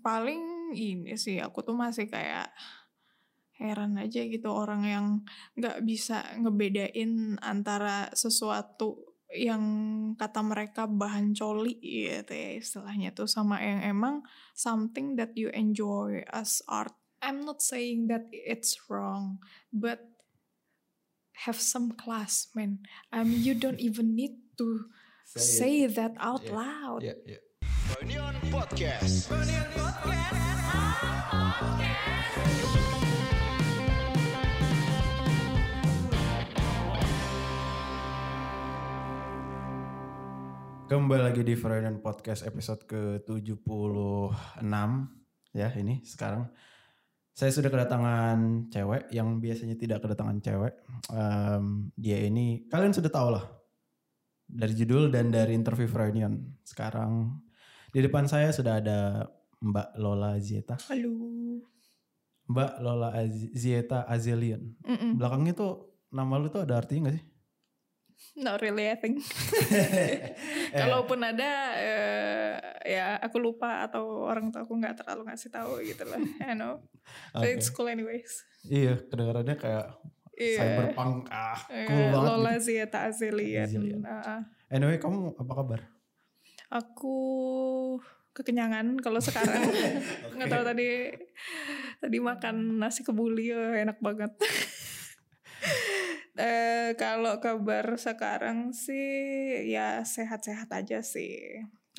paling ini sih aku tuh masih kayak heran aja gitu orang yang nggak bisa ngebedain antara sesuatu yang kata mereka bahan coli gitu ya istilahnya tuh sama yang emang something that you enjoy as art. I'm not saying that it's wrong, but have some class, man. Um, you don't even need to say, that out Yeah. loud. Iya, iya. Podcast. Kembali lagi di Freudian Podcast episode ke-76 ya ini sekarang. Saya sudah kedatangan cewek yang biasanya tidak kedatangan cewek. Em, dia ini kalian sudah tahu lah dari judul dan dari interview Freudian. Sekarang di depan saya sudah ada Mbak Lola Zieta. Halo. Mbak Lola Az- Zieta Azelian. Mm-mm. Belakangnya tuh nama lu tuh ada artinya gak sih? Not really, I think. Kalaupun ada, eh, ya aku lupa atau orang tua aku nggak terlalu ngasih tahu gitu lah. I know. But it's cool anyways. Iya, kedengarannya kayak Iya. cyberpunk ah, Eh, cool banget. Lola gitu. Zieta Azelian. Azelian. Ah, ah. Anyway, kamu apa kabar? Aku kekenyangan kalau sekarang. Nggak tahu tadi tadi makan nasi kebuli oh, enak banget. Eh kalau kabar sekarang sih ya sehat-sehat aja sih.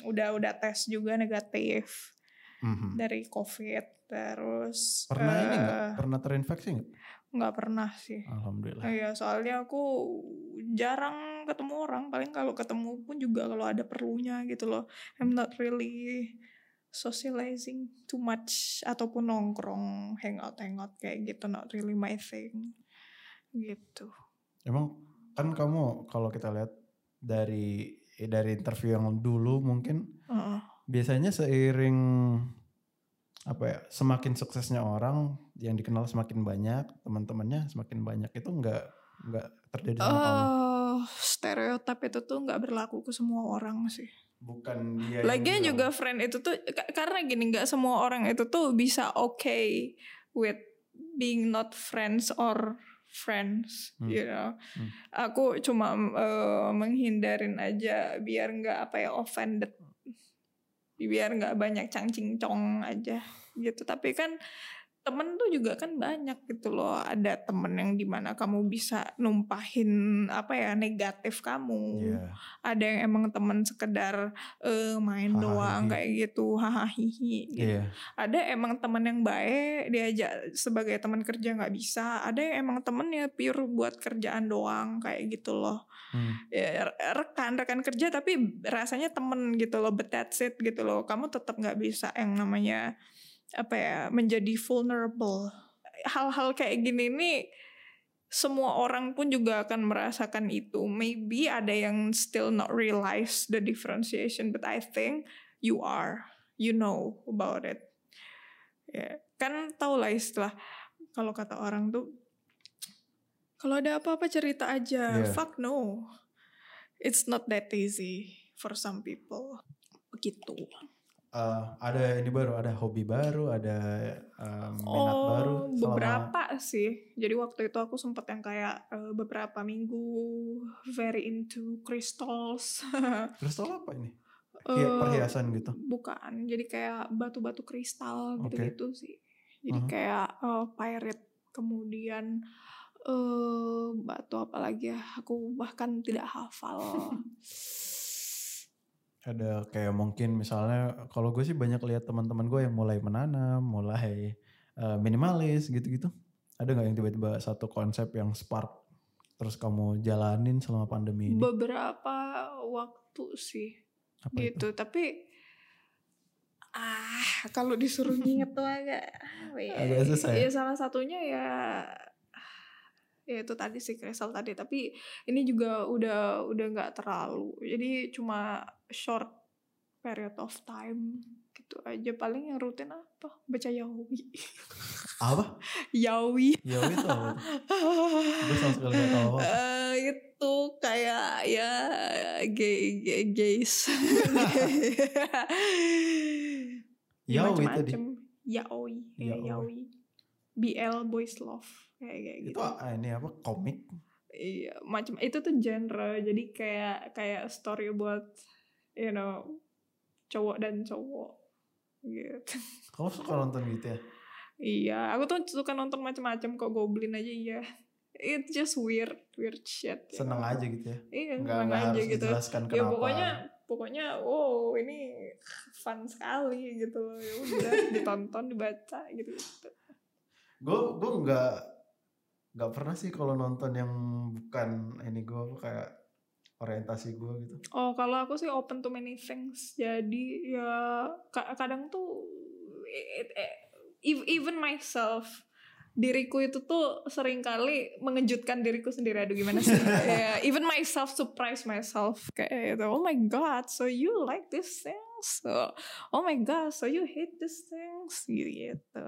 Udah udah tes juga negatif Mhm. dari COVID terus Pernah ini eh, nggak? Pernah terinfeksi nggak? nggak pernah sih. Alhamdulillah. Iya, soalnya aku jarang ketemu orang. Paling kalau ketemu pun juga kalau ada perlunya gitu loh. I'm not really socializing too much ataupun nongkrong, hangout hangout kayak gitu. Not really my thing. Gitu. Emang kan kamu kalau kita lihat dari dari interview yang dulu mungkin Heeh. biasanya seiring apa ya semakin suksesnya orang yang dikenal semakin banyak teman-temannya semakin banyak itu nggak nggak terjadi sama kamu Oh, stereotip itu tuh nggak berlaku ke semua orang sih. bukan dia Lagian bilang. juga friend itu tuh ka- karena gini nggak semua orang itu tuh bisa okay with being not friends or friends, Hmm. you know. Aku cuma eh, menghindarin aja biar nggak apa ya offended, biar nggak banyak cangcing cong aja gitu. Tapi kan temen tuh juga kan banyak gitu loh. Ada temen yang di mana kamu bisa numpahin apa ya negatif kamu Iya. ada yang emang temen sekedar eh, main Hahaha. doang kayak gitu hahaha gitu. iya ada emang temen yang baik diajak sebagai teman kerja nggak bisa ada yang emang temennya pure buat kerjaan doang kayak gitu loh Hmm. ya, rekan rekan kerja tapi rasanya temen gitu loh but that's it gitu loh kamu tetap nggak bisa yang namanya apa ya menjadi vulnerable. Hal-hal kayak gini nih semua orang pun juga akan merasakan itu. Maybe ada yang still not realize the differentiation but I think you are. You know about it. Ya kan tau lah istilah kalau kata orang tuh kalau ada apa-apa cerita aja Yeah. fuck no. It's not that easy for some people. Begitu Eh, ada ini baru ada hobi baru ada em, minat oh baru selama- beberapa sih. Jadi waktu itu aku sempat yang kayak eh, beberapa minggu very into crystals. Kristal apa ini? Hi- perhiasan gitu? bukan. Jadi kayak batu-batu kristal gitu-gitu sih. Jadi Mhm. kayak eh, pirate kemudian eh batu apa lagi ya? Aku bahkan tidak hafal ada kayak mungkin misalnya kalau gue sih banyak lihat teman-teman gue yang mulai menanam mulai eh, minimalis gitu-gitu ada nggak yang tiba-tiba satu konsep yang spark terus kamu jalanin selama pandemi ini beberapa waktu sih apa itu gitu tapi ah kalau disuruh nginget tuh agak ya? Agak susah ya? ya salah satunya ya ya itu tadi sih kristal tadi tapi ini juga udah udah nggak terlalu jadi cuma short period of time gitu aja paling yang rutin apa baca yawi apa yawi ya itu apa tuh? gue sama sekali gak tahu apa Eh, itu kayak ya gay, gay gays Ya, Yaoi tadi. macem-macem. Yaoi, ya, Yaoi. yaoi. BL boys love kayak kayak gitu. Itu ah, ini apa komik? Iya, macam itu tuh genre. Jadi kayak kayak story buat you know cowok dan cowok gitu. Kamu suka nonton gitu ya? Iya, aku tuh suka nonton macam-macam kok Goblin aja iya. It's just weird, weird shit. Seneng know. aja gitu ya? Iya, Nggak, seneng nggak aja harus gitu. dijelaskan kenapa. Ya pokoknya pokoknya oh ini fun sekali gitu loh. Ya udah ditonton, dibaca gitu. Gue gue nggak nggak pernah sih kalau nonton yang bukan ini gue kayak orientasi gue gitu. Oh, kalau aku sih open to many things. Jadi ya ka- kadang tuh it- it- ev- even myself diriku itu tuh sering kali mengejutkan diriku sendiri. Aduh gimana sih? Ya, even myself surprise myself. Kayak gitu oh my god so you like these things? So, oh my god so you hate these things? Gitu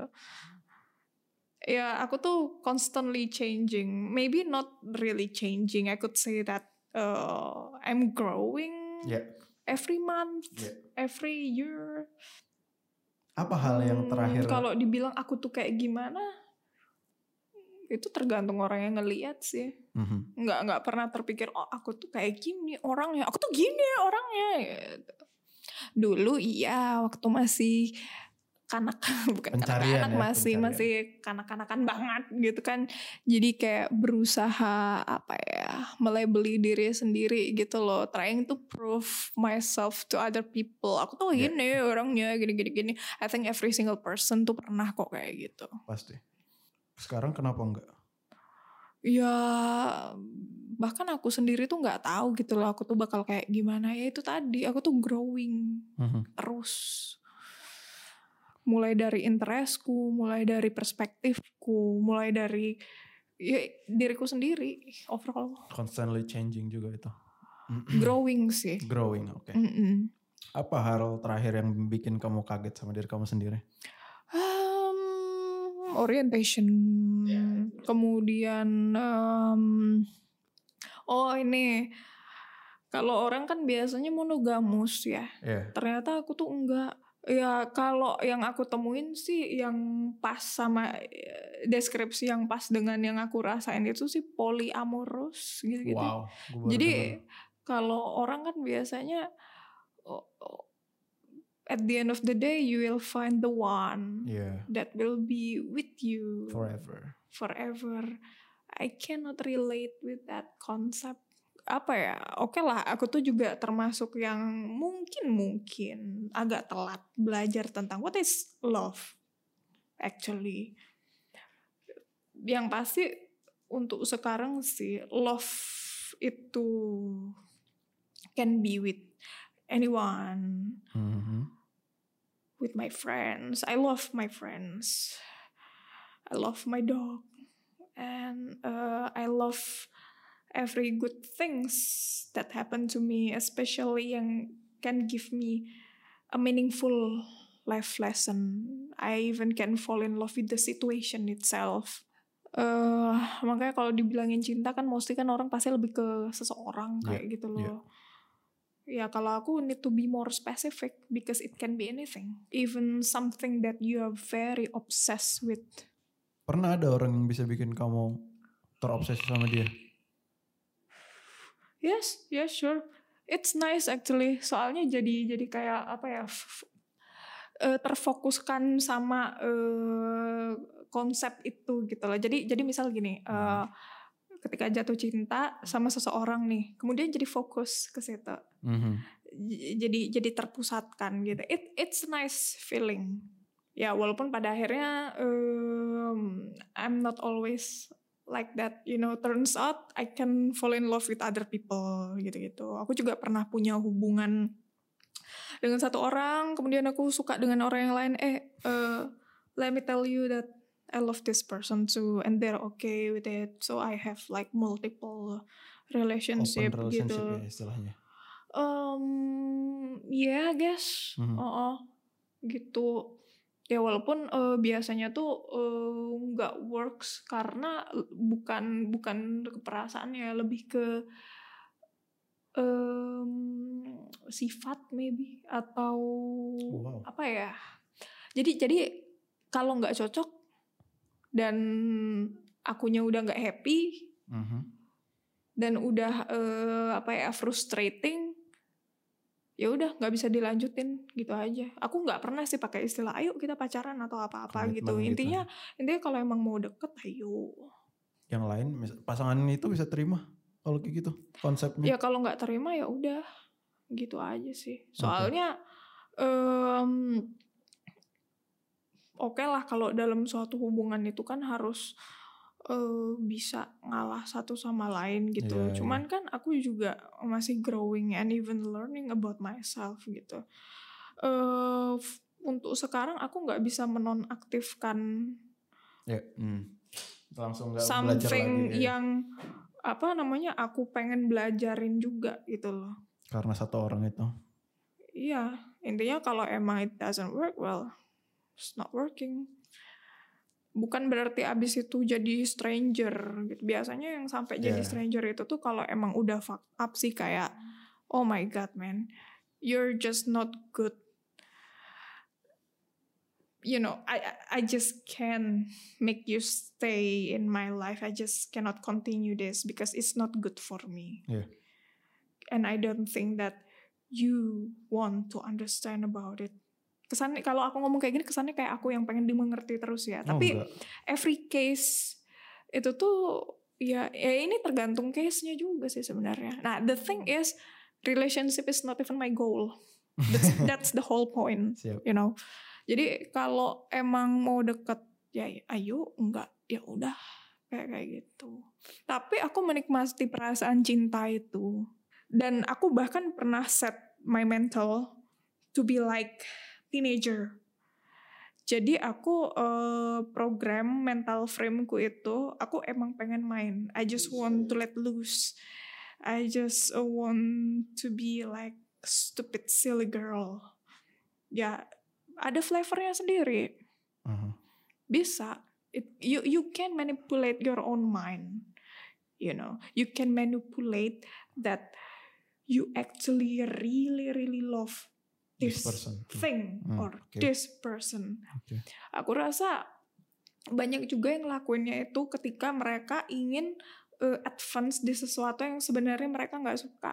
ya aku tuh constantly changing. Maybe not really changing. I could say that uh, I'm growing ya. every month Yeah. every year. Apa hal yang Hmm, terakhir? kalau dibilang aku tuh kayak gimana itu tergantung orang yang ngeliat sih. Mhm. nggak nggak pernah terpikir oh aku tuh kayak gini orangnya. Aku tuh gini orangnya gitu. dulu iya waktu masih kanak bukan kanak-kanak ya, masih pencarian. masih kanak-kanakan banget gitu kan. Jadi kayak berusaha apa ya melabeli diri sendiri gitu loh. Trying to prove myself to other people. Aku tuh Yeah. gini orangnya gini gini I think every single person tuh pernah kok kayak gitu. Pasti. Sekarang kenapa enggak? Ya bahkan aku sendiri tuh nggak tahu gitu loh. Aku tuh bakal kayak gimana. Ya itu tadi. Aku tuh growing Mhm. terus mulai dari interestku mulai dari perspektifku mulai dari ya, diriku sendiri overall. Constantly changing juga itu. Growing sih. Growing oke. Mm-mm. apa hal terakhir yang bikin kamu kaget sama diri kamu sendiri? Um, orientation. Ya, kemudian um, oh ini. Kalau orang kan biasanya monogamus ya. Ya ternyata aku tuh enggak ya kalau yang aku temuin sih yang pas sama eh, deskripsi yang pas dengan yang aku rasain itu sih polyamorous gitu-gitu. Wow jadi kalau orang kan biasanya oh, oh, at the end of the day you will find the one Iya, that will be with you. Forever. Forever. I cannot relate with that concept. Apa ya? Oke lah, aku tuh juga termasuk yang mungkin mungkin agak telat belajar tentang what is love actually. Yang pasti untuk sekarang sih love itu can be with anyone Mhm. with my friends. I love my friends. I love my dog, and uh, I love every good things that happen to me, especially yang can give me a meaningful life lesson. I even can fall in love with the situation itself. Eh, makanya kalau dibilangin cinta kan mesti kan orang pasti lebih ke seseorang kayak gitu loh. yeah. Ya kalau aku need to be more specific because it can be anything, even something that you are very obsessed with. pernah ada orang yang bisa bikin kamu terobsesi sama dia Yes, yes, sure. It's nice actually. Soalnya jadi jadi kayak apa ya? eh, terfokuskan sama eh, konsep itu gitu loh. Jadi jadi misal gini, eh, ketika jatuh cinta sama seseorang nih, kemudian jadi fokus ke situ. Mhm. J- jadi jadi terpusatkan gitu. It it's nice feeling. Ya walaupun pada akhirnya um, I'm not always like that, you know. Turns out I can fall in love with other people gitu-gitu. Aku juga pernah punya hubungan dengan satu orang, kemudian aku suka dengan orang yang lain. Eh, eh, let me tell you that I love this person too, and they're okay with it. So I have like multiple relationship, open relationship gitu. ya istilahnya Um, I guess. Mhm. Oh, gitu. Ya walaupun eh, biasanya tuh nggak works karena bukan bukan keperasaannya, lebih ke em, sifat maybe atau Wow. apa ya? jadi jadi kalau nggak cocok dan akunya udah nggak happy Mhm. dan udah eh, apa ya frustrating ya udah nggak bisa dilanjutin gitu aja. Aku nggak pernah sih pakai istilah ayo kita pacaran atau apa-apa gitu. Gitu. intinya intinya kalau emang mau deket ayo. Yang lain pasangan itu bisa terima kalau kayak gitu konsepnya. ya kalau nggak terima ya udah gitu aja sih. Soalnya em, oke lah kalau dalam suatu hubungan itu kan harus eh, bisa ngalah satu sama lain gitu Iya, iya. cuman kan aku juga masih growing and even learning about myself gitu f- untuk sekarang aku nggak bisa menonaktifkan Ya, hmm. Langsung belajar something lagi. ya. yang apa namanya aku pengen belajarin juga gitu loh Karena satu orang itu. Iya, intinya kalau emang it doesn't work, well, it's not working. Bukan berarti abis itu jadi stranger gitu. Biasanya yang sampai jadi Yeah. stranger itu tuh kalau emang udah fuck up sih kayak, oh my god man, you're just not good. You know, I I- just can't make you stay in my life. I just cannot continue this because it's not good for me. Yeah. And I don't think that you want to understand about it. Kesannya kalau aku ngomong kayak gini kesannya kayak aku yang pengen dimengerti terus ya. Oh, Tapi enggak. every case itu tuh ya ya ini tergantung case-nya juga sih sebenarnya. Nah, the thing is relationship is not even my goal. That's, that's the whole point, Siap. you know. Jadi kalau emang mau deket ya ayo, enggak ya udah kayak kayak gitu. Tapi aku menikmati perasaan cinta itu. Dan aku bahkan pernah set my mental to be like teenager. Jadi aku eh, program mental frameku itu aku emang pengen main. I just want to let loose. I just uh, want to be like stupid silly girl. Ya ada flavornya sendiri. Mhm. Bisa. It, you you can manipulate your own mind. You know, you can manipulate that you actually really really love This this, person. thing Hmm, or oke. this person. Oke. Aku rasa banyak juga yang ngelakuinnya itu ketika mereka ingin eh, advance di sesuatu yang sebenarnya mereka nggak suka.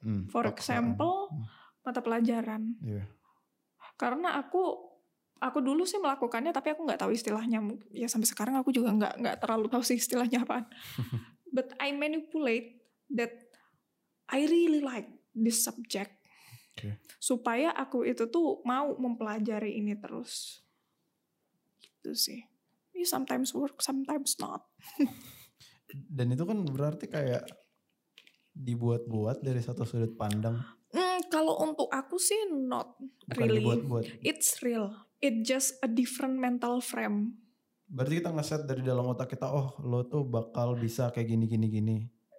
Hmm, For paksaan. example, Hmm, mata pelajaran. Iya. Karena aku aku dulu sih melakukannya tapi aku nggak tahu istilahnya. Ya sampai sekarang aku juga nggak nggak terlalu tahu sih istilahnya apaan. But I manipulate that I really like this subject. Oke. Supaya aku itu tuh mau mempelajari ini terus. Gitu sih. Ya sometimes work, sometimes not. Dan itu kan berarti kayak dibuat-buat dari satu sudut pandang. Hmm, kalau untuk aku sih not Bukan really. dibuat-buat. It's real. It just a different mental frame. Berarti kita ngeset dari dalam otak kita, oh lo tuh bakal bisa kayak gini gini gini.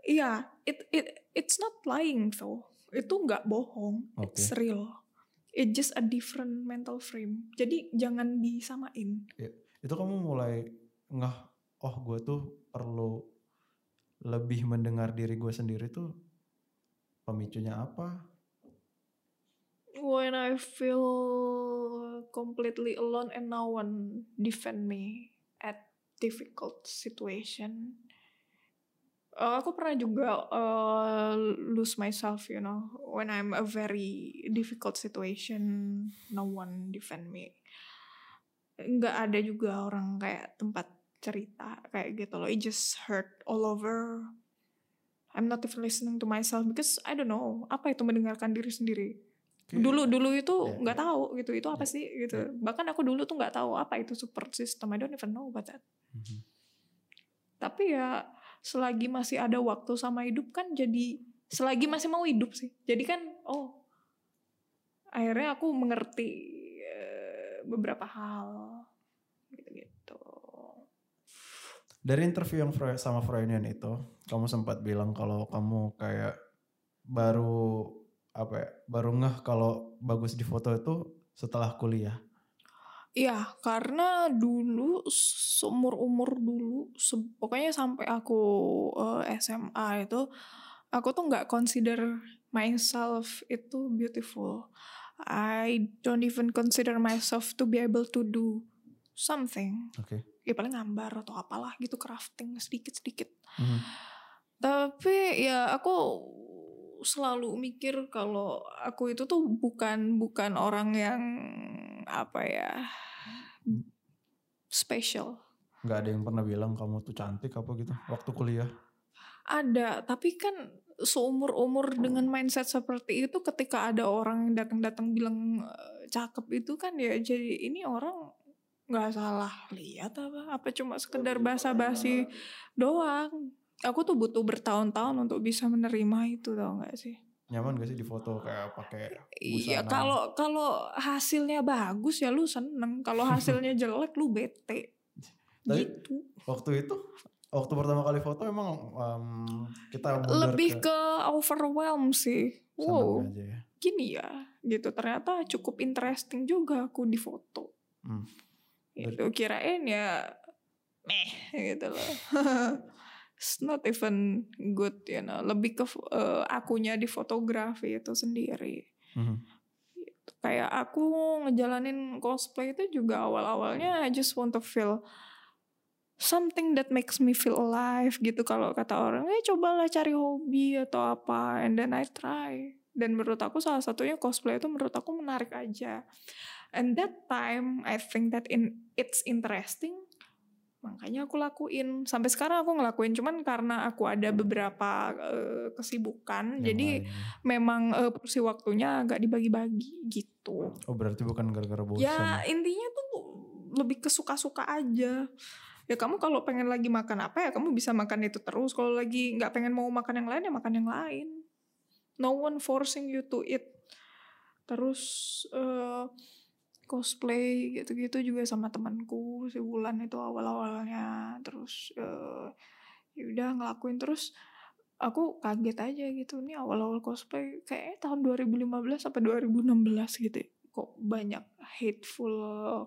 Iya, it it it's not lying though. Itu nggak bohong. Oke. It's real. It just a different mental frame. Jadi jangan disamain. Itu kamu mulai ngeh, oh gue tuh perlu lebih mendengar diri gue sendiri tuh pemicunya apa? When I feel completely alone and no one defend me at difficult situation. Uh, aku pernah juga uh, lose myself, you know, when I'm a very difficult situation, no one defend me. Nggak ada juga orang kayak tempat cerita kayak gitu loh. It just hurt all over. I'm not even listening to myself because I don't know apa itu mendengarkan diri sendiri dulu dulu itu Iya, nggak iya. tahu gitu itu apa sih gitu bahkan aku dulu tuh nggak tahu apa itu support system I don't even know about that Mhm. tapi ya selagi masih ada waktu sama hidup kan jadi selagi masih mau hidup sih jadi kan oh akhirnya aku mengerti eh, beberapa hal gitu gitu Dari interview yang sama Froynion itu, kamu sempat bilang kalau kamu kayak baru apa ya, baru ngeh kalau bagus di foto itu setelah kuliah. Iya, karena dulu seumur umur dulu, se- pokoknya sampai aku eh, SMA itu, aku tuh nggak consider myself itu beautiful. I don't even consider myself to be able to do something. Oke. Ya paling gambar atau apalah gitu crafting sedikit-sedikit. Mhm. Tapi ya aku selalu mikir kalau aku itu tuh bukan bukan orang yang apa ya special. Nggak ada yang pernah bilang kamu tuh cantik apa gitu waktu kuliah. Ada, tapi kan seumur-umur dengan mindset seperti itu ketika ada orang yang datang-datang bilang eh, cakep itu kan ya jadi ini orang nggak salah lihat apa apa cuma sekedar basa-basi doang. Aku tuh butuh bertahun-tahun untuk bisa menerima itu tau gak sih? Nyaman gak sih di foto kayak pakai Iya kalau kalau hasilnya bagus ya lu seneng. Kalau hasilnya jelek lu bete. Tapi gitu. waktu itu waktu pertama kali foto emang em, kita Lebih ke ke overwhelm sih. Wow, aja ya. gini ya. Gitu ternyata cukup interesting juga aku di foto. Hmm. Itu kirain ya meh gitu loh. It's not even good, you know. Lebih ke eh, akunya di fotografi itu sendiri. Mhm. kayak aku ngejalanin cosplay itu juga awal-awalnya I just want to feel something that makes me feel alive gitu kalau kata orang eh cobalah cari hobi atau apa and then I try dan menurut aku salah satunya cosplay itu menurut aku menarik aja and that time I think that in it's interesting makanya aku lakuin sampai sekarang aku ngelakuin cuman karena aku ada beberapa eh, kesibukan Yang jadi lain. memang eh, porsi waktunya agak dibagi-bagi gitu. Oh berarti bukan gara-gara bosan. Ya intinya tuh lebih ke suka-suka aja. Ya kamu kalau pengen lagi makan apa ya kamu bisa makan itu terus. Kalau lagi nggak pengen mau makan yang lain ya makan yang lain. No one forcing you to eat. Terus eh, cosplay gitu-gitu juga sama temanku si Wulan itu awal-awalnya. Terus eh, ya udah ngelakuin. Terus aku kaget aja gitu nih awal-awal cosplay kayaknya tahun 2015 apa 2016 gitu ya. kok banyak hateful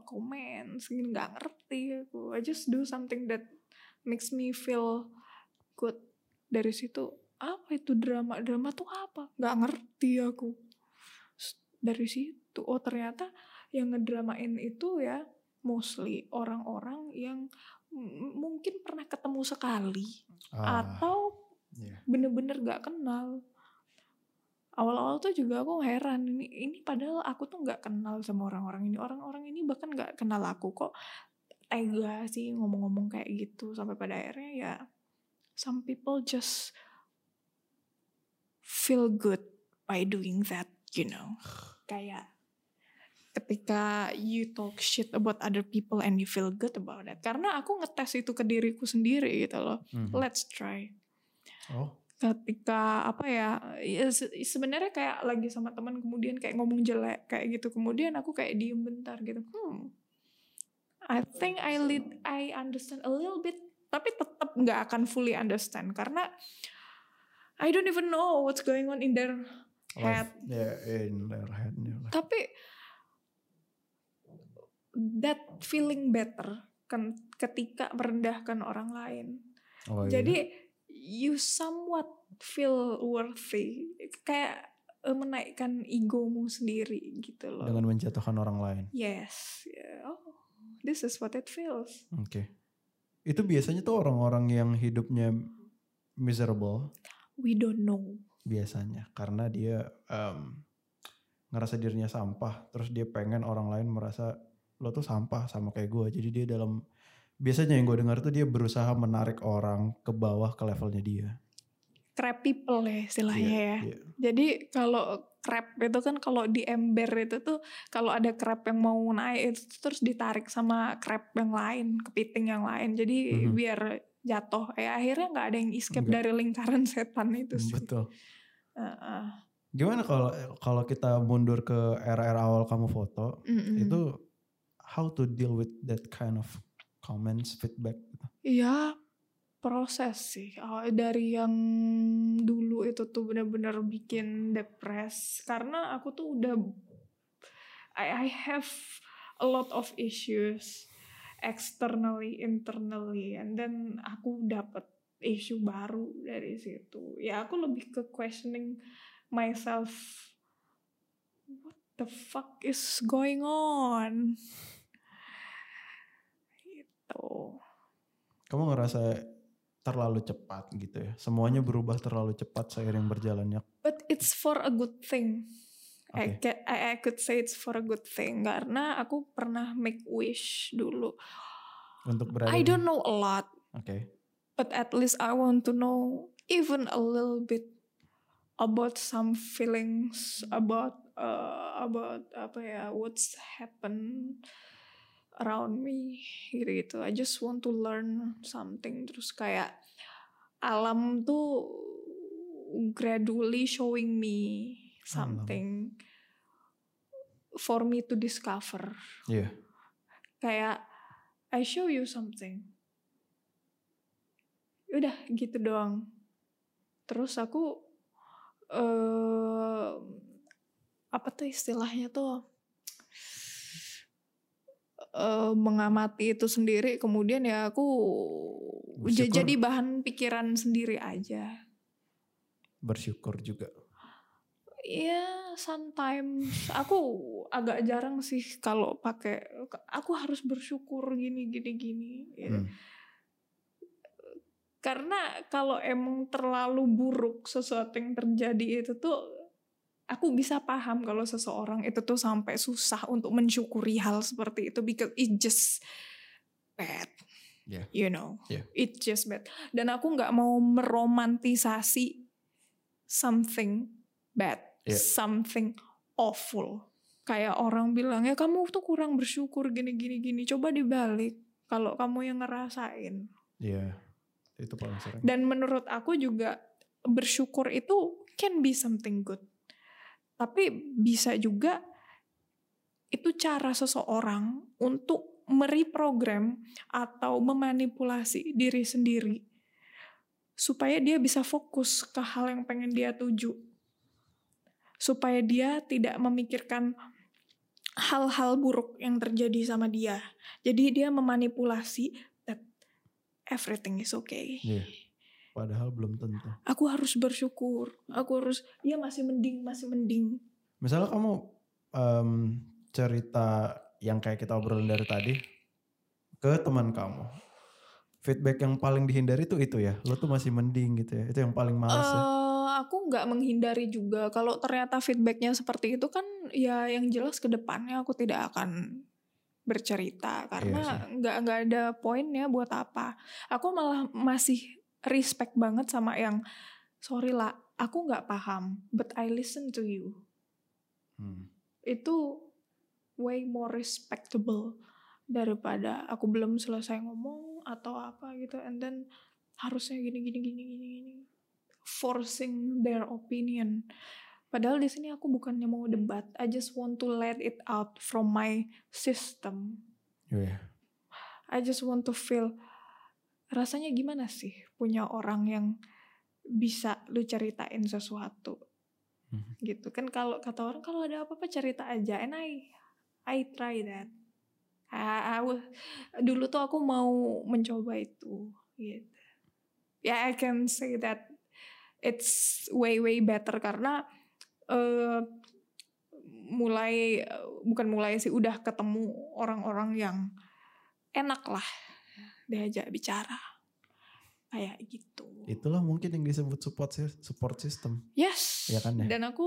comments gini nggak ngerti aku. I just do something that makes me feel good. Dari situ apa itu drama? Drama tuh apa? Nggak ngerti aku. Dari situ oh ternyata yang ngedramain itu ya mostly orang-orang yang mungkin pernah ketemu sekali Ah, atau iya. bener-bener gak kenal. Awal-awal tuh juga aku heran ini ini padahal aku tuh nggak kenal sama orang-orang ini. Orang-orang ini bahkan nggak kenal aku kok tega sih ngomong-ngomong kayak gitu. Sampai pada akhirnya ya some people just feel good by doing that you know. Kayak ketika you talk shit about other people and you feel good about it karena aku ngetes itu ke diriku sendiri gitu loh Mhm. let's try Oh, ketika apa ya, ya se- sebenarnya kayak lagi sama teman kemudian kayak ngomong jelek kayak gitu kemudian aku kayak diem bentar gitu hmm I think I lead I understand a little bit tapi tetap nggak akan fully understand karena I don't even know what's going on in their head life. Yeah, in their head. in their life. tapi that feeling better kan ketika merendahkan orang lain Oh, iya. jadi you somewhat feel worthy kayak eh, menaikkan egomu sendiri gitu loh. dengan menjatuhkan orang lain. Yes. Oh, this is what it feels. Oke. Itu biasanya tuh orang-orang yang hidupnya miserable We don't know. biasanya karena dia em, ngerasa dirinya sampah, terus dia pengen orang lain merasa lo tuh sampah sama kayak gue. Jadi dia dalam biasanya yang gue dengar tuh dia berusaha menarik orang ke bawah ke levelnya dia. Crab people ya istilahnya Iya, ya. iya. Jadi kalau crab itu kan kalau di ember itu tuh kalau ada crab yang mau naik itu tuh terus ditarik sama crab yang lain, kepiting yang lain. Jadi Mhm. biar jatuh. Ya akhirnya nggak ada yang escape Nggak. dari lingkaran setan itu sih. Betul. Heeh. Gimana kalau kalau kita mundur ke era-era awal kamu foto, Mm-mm. itu how to deal with that kind of comments, feedback gitu. Iya proses sih. Oh, dari yang dulu itu tuh benar-benar bikin depres. Karena aku tuh udah I, I have a lot of issues externally internally. And then aku dapat issue baru dari situ. Ya aku lebih ke questioning myself what the fuck is going on gitu Kamu ngerasa terlalu cepat gitu ya? Semuanya berubah terlalu cepat seiring berjalannya. but it's for a good thing I, ca- I, I could say it's for a good thing karena aku pernah make wish dulu Untuk berada I don't know a lot Oke. but at least I want to know even a little bit about some feelings about uh, about apa ya what's happen around me gitu gitu. I just want to learn something. Terus kayak alam tuh gradually showing me something for me to discover. Iya. kayak I show you something. Udah gitu doang. Terus aku eh apa tuh istilahnya tuh eh mengamati itu sendiri kemudian ya aku Bersyukur. jadi bahan pikiran sendiri aja Bersyukur juga. Iya, sometimes aku agak jarang sih kalau pakai aku harus bersyukur gini gini gini. gitu. Hmm. Karena kalau emang terlalu buruk sesuatu yang terjadi itu tuh aku bisa paham kalau seseorang itu tuh sampai susah untuk mensyukuri hal seperti itu because it just bad. Yeah. You know, Yeah. it just bad. Dan aku nggak mau meromantisasi something bad, Yeah. something awful. Kayak orang bilang ya kamu tuh kurang bersyukur gini gini gini. Coba dibalik kalau kamu yang ngerasain. Iya. Itu paling sering. Dan menurut aku juga bersyukur itu can be something good. Tapi bisa juga itu cara seseorang untuk mereprogram atau memanipulasi diri sendiri supaya dia bisa fokus ke hal yang pengen dia tuju. Supaya dia tidak memikirkan hal-hal buruk yang terjadi sama dia. Jadi dia memanipulasi that everything is okay. Iya. Padahal belum tentu. Aku harus bersyukur. Aku harus ya masih mending, masih mending. Misalnya kamu em, cerita yang kayak kita obrolin dari tadi ke teman kamu. Feedback yang paling dihindari tuh itu ya. Lo tuh masih mending gitu ya. Itu yang paling males ya. Eh, aku nggak menghindari juga. Kalau ternyata feedbacknya seperti itu kan ya yang jelas ke depannya aku tidak akan bercerita karena nggak nggak ada poinnya buat apa. Aku malah masih respect banget sama yang sorry lah, aku nggak paham, but I listen to you. Hmm. Itu way more respectable daripada aku belum selesai ngomong atau apa gitu and then harusnya gini gini gini gini gini forcing their opinion padahal di sini aku bukannya mau debat I just want to let it out from my system Iya. I just want to feel rasanya gimana sih punya orang yang bisa lu ceritain sesuatu? Mhm. gitu. Kan kalau kata orang kalau ada apa-apa cerita aja. And I I try that. I, I dulu tuh aku mau mencoba itu gitu. Ya I can say that it's way way better karena eh mulai bukan mulai sih udah ketemu orang-orang yang enak lah diajak bicara kayak gitu Itulah mungkin yang disebut support support system. yes Iya kan ya? dan aku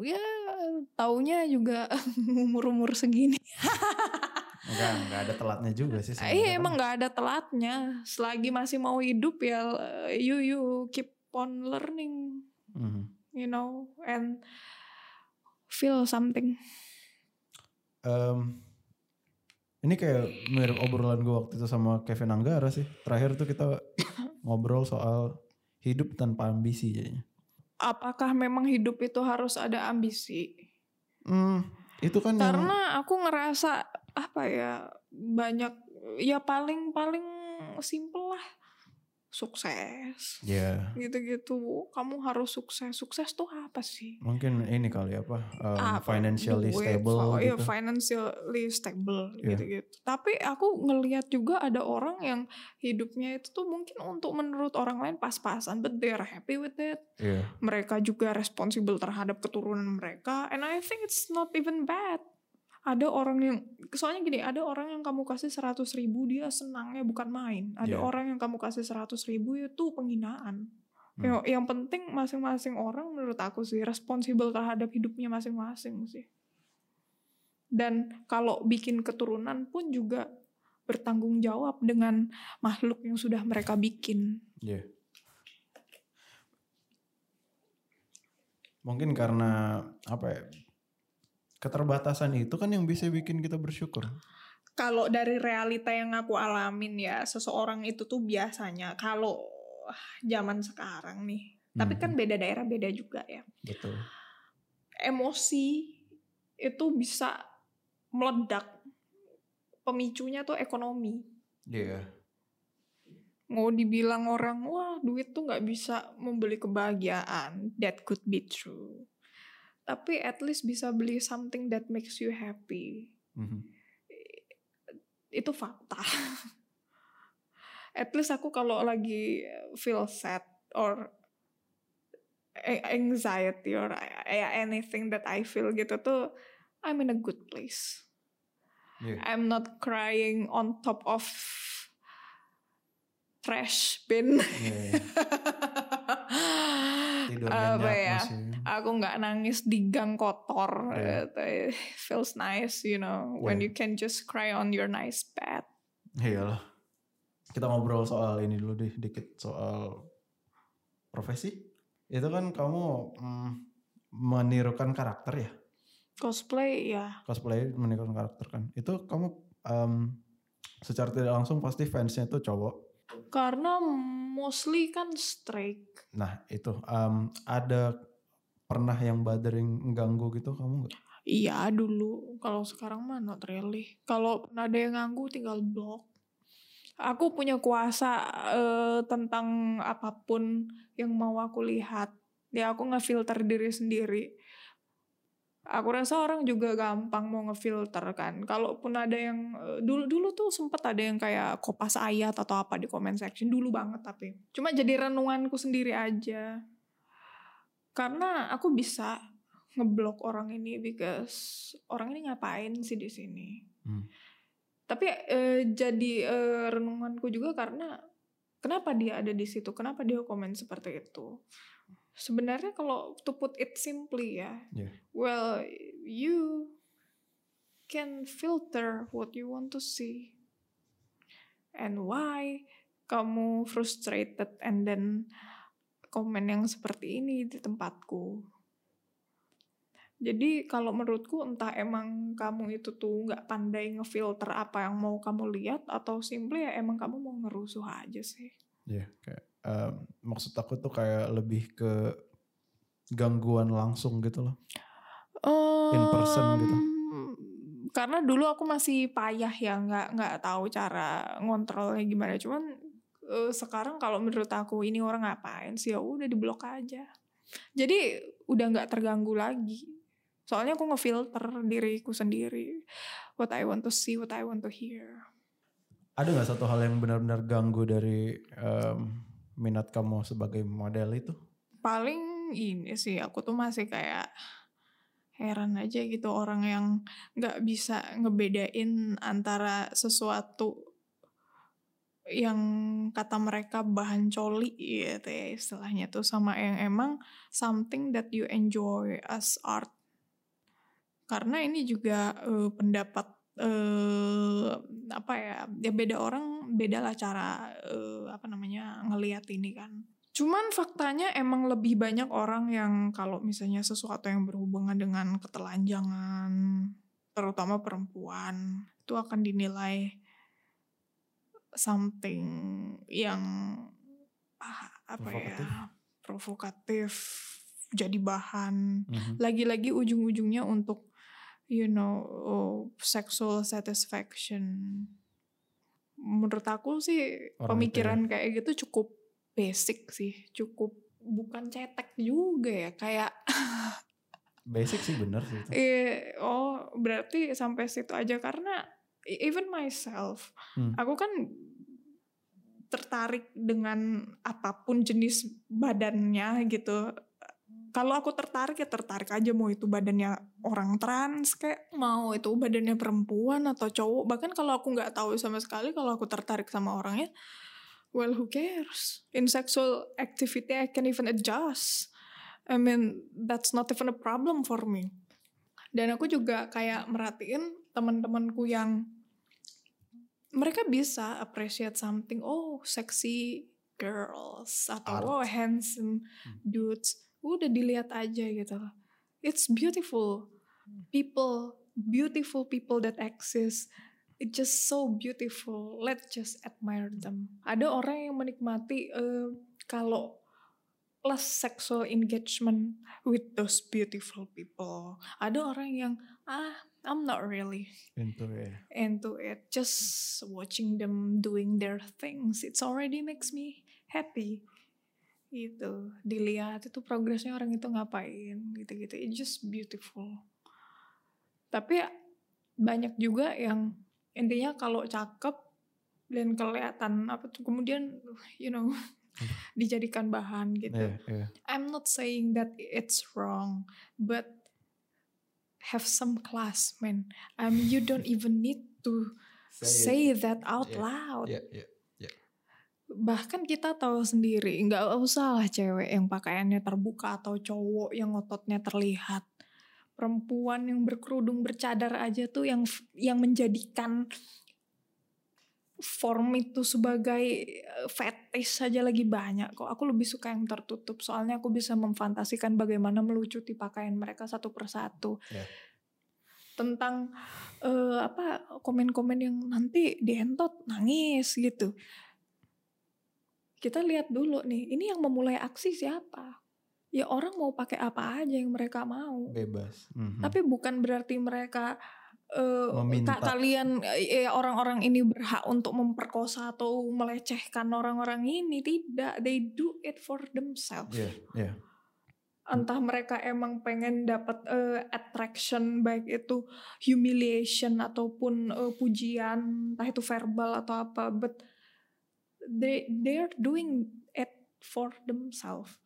ya taunya juga umur umur segini Enggak, enggak ada telatnya juga sih. sebenarnya iya kan. emang nggak ada telatnya selagi masih mau hidup ya you you keep on learning Mhm. you know and feel something Em, ini kayak mirip obrolan gue waktu itu sama Kevin Anggara sih. Terakhir tuh kita ngobrol soal hidup tanpa ambisi jadinya. apakah memang hidup itu harus ada ambisi Hmm, itu kan yang karena aku ngerasa apa ya banyak ya paling paling simple lah sukses Ya, gitu-gitu kamu harus sukses sukses tuh apa sih mungkin ini kali apa um, Apa? financially Duit, stable oh, iya, gitu. financially stable Iya. gitu-gitu. Tapi aku ngelihat juga ada orang yang hidupnya itu tuh mungkin untuk menurut orang lain pas-pasan, but they're happy with it. Iya. Mereka juga responsible terhadap keturunan mereka, and I think it's not even bad. Ada orang yang, soalnya gini, ada orang yang kamu kasih 100 ribu dia senangnya bukan main. Ada Iya. orang yang kamu kasih 100 ribu itu penghinaan. Hmm. Yang, yang penting masing-masing orang menurut aku sih responsible terhadap hidupnya masing-masing sih. Dan kalau bikin keturunan pun juga bertanggung jawab dengan makhluk yang sudah mereka bikin. Iya. Mungkin karena apa ya? Keterbatasan itu kan yang bisa bikin kita bersyukur. Kalau dari realita yang aku alamin ya, seseorang itu tuh biasanya kalau zaman sekarang nih, tapi kan Mhm. beda daerah beda juga ya. Betul. Emosi itu bisa meledak. Pemicunya tuh ekonomi. Iya. mau dibilang orang wah duit tuh nggak bisa membeli kebahagiaan that could be true tapi at least bisa beli something that makes you happy Mhm. itu fakta at least aku kalau lagi feel sad or anxiety or anything that I feel gitu tuh I'm in a good place Iya. I'm not crying on top of trash bin. Iya. Apa ya? masih. Aku nggak nangis di gang kotor. Iya. It feels nice, you know, when Iya. you can just cry on your nice bed. Iyalah. Kita ngobrol soal ini dulu deh, dikit soal profesi. Itu kan kamu mm, menirukan karakter ya, Cosplay ya, cosplay menirukan karakter kan. Itu kamu em, secara tidak langsung pasti fansnya itu cowok. Karena mostly kan straight. Nah itu em, ada pernah yang bothering ganggu gitu kamu nggak? Iya dulu, kalau sekarang mah not really. Kalau ada yang ganggu tinggal block. Aku punya kuasa eh, tentang apa pun yang mau aku lihat. Ya aku ngefilter diri sendiri. Aku rasa orang juga gampang mau ngefilter kan. Kalaupun ada yang eh, dulu dulu tuh sempet ada yang kayak kopas ayat atau apa di comment section dulu banget tapi cuma jadi renunganku sendiri aja. Karena aku bisa ngeblok orang ini because orang ini ngapain sih di sini. Hmm. Tapi eh, jadi eh, renunganku juga karena kenapa dia ada di situ? Kenapa dia komen seperti itu? Sebenarnya kalau to put it simply ya, Yeah. well you can filter what you want to see and why kamu frustrated and then komen yang seperti ini di tempatku. Jadi kalau menurutku entah emang kamu itu tuh nggak pandai ngefilter apa yang mau kamu lihat atau simply ya emang kamu mau ngerusuh aja sih. Iya, kayak em, maksud aku tuh kayak lebih ke gangguan langsung gitu loh. In person gitu. Em, Karena dulu aku masih payah ya nggak nggak tahu cara ngontrolnya gimana. Cuman eh, sekarang kalau menurut aku ini orang ngapain sih ya udah diblok aja. Jadi udah nggak terganggu lagi. Soalnya aku ngefilter diriku sendiri. What I want to see, what I want to hear. Ada nggak satu hal yang benar-benar ganggu dari em, minat kamu sebagai model itu? paling ini sih aku tuh masih kayak heran aja gitu orang yang nggak bisa ngebedain antara sesuatu yang kata mereka bahan coli gitu ya istilahnya tuh sama yang emang something that you enjoy as art karena ini juga eh, pendapat eh apa ya ya beda orang beda lah cara eh, apa namanya ngelihat ini kan Cuman faktanya emang lebih banyak orang yang kalau misalnya sesuatu yang berhubungan dengan ketelanjangan, terutama perempuan, itu akan dinilai something yang ah, apa Provokatif. ya provokatif, jadi bahan. Mhm. Lagi-lagi ujung-ujungnya untuk you know oh, sexual satisfaction. Menurut aku sih Orang itu pemikiran kayak gitu cukup basic sih cukup bukan cetek juga ya kayak Basic sih bener sih itu. eh oh berarti sampai situ aja karena e- even myself Hmm. aku kan tertarik dengan apa pun jenis badannya gitu kalau aku tertarik ya tertarik aja mau itu badannya orang trans kayak mau itu badannya perempuan atau cowok. Bahkan kalau aku nggak tahu sama sekali kalau aku tertarik sama orangnya well who cares? In sexual activity I can even adjust. I mean that's not even a problem for me. Dan aku juga kayak merhatiin teman-temanku yang mereka bisa appreciate something. Oh sexy girls atau Art. oh handsome dudes udah dilihat aja gitu loh. It's beautiful. People beautiful people that exist. It's just so beautiful. Let's just admire them. Ada orang yang menikmati eh, kalau less sexual engagement with those beautiful people. Ada orang yang ah I'm not really Itu ya. into it. Just watching them doing their things. It's already makes me happy gitu dilihat itu progresnya orang itu ngapain gitu-gitu it's just beautiful tapi banyak juga yang intinya kalau cakep dan kelihatan apa tuh kemudian you know dijadikan bahan gitu Iya, iya. I'm not saying that it's wrong, but have some class, man. Um, you don't even need to say that out Yeah, loud. Iya, iya. Bahkan kita tahu sendiri, nggak usah lah cewek yang pakaiannya terbuka atau cowok yang ototnya terlihat. Perempuan yang berkerudung bercadar aja tuh yang yang menjadikan form itu sebagai eh, fetish saja lagi banyak kok. Aku lebih suka yang tertutup soalnya aku bisa memfantasikan bagaimana melucuti pakaian mereka satu persatu. Ya. Tentang eh, apa komen-komen yang nanti dientot nangis gitu. Kita lihat dulu nih, ini yang memulai aksi siapa? Ya orang mau pakai apa aja yang mereka mau. Bebas. Mhm. Tapi bukan berarti mereka Meminta. ka- kalian eh, orang orang ini berhak untuk memperkosa atau melecehkan orang-orang ini tidak. They do it for themselves. Iya, iya. Entah mereka emang pengen dapat eh, attraction baik itu humiliation ataupun eh, pujian, entah itu verbal atau apa, but they they're doing it for themselves.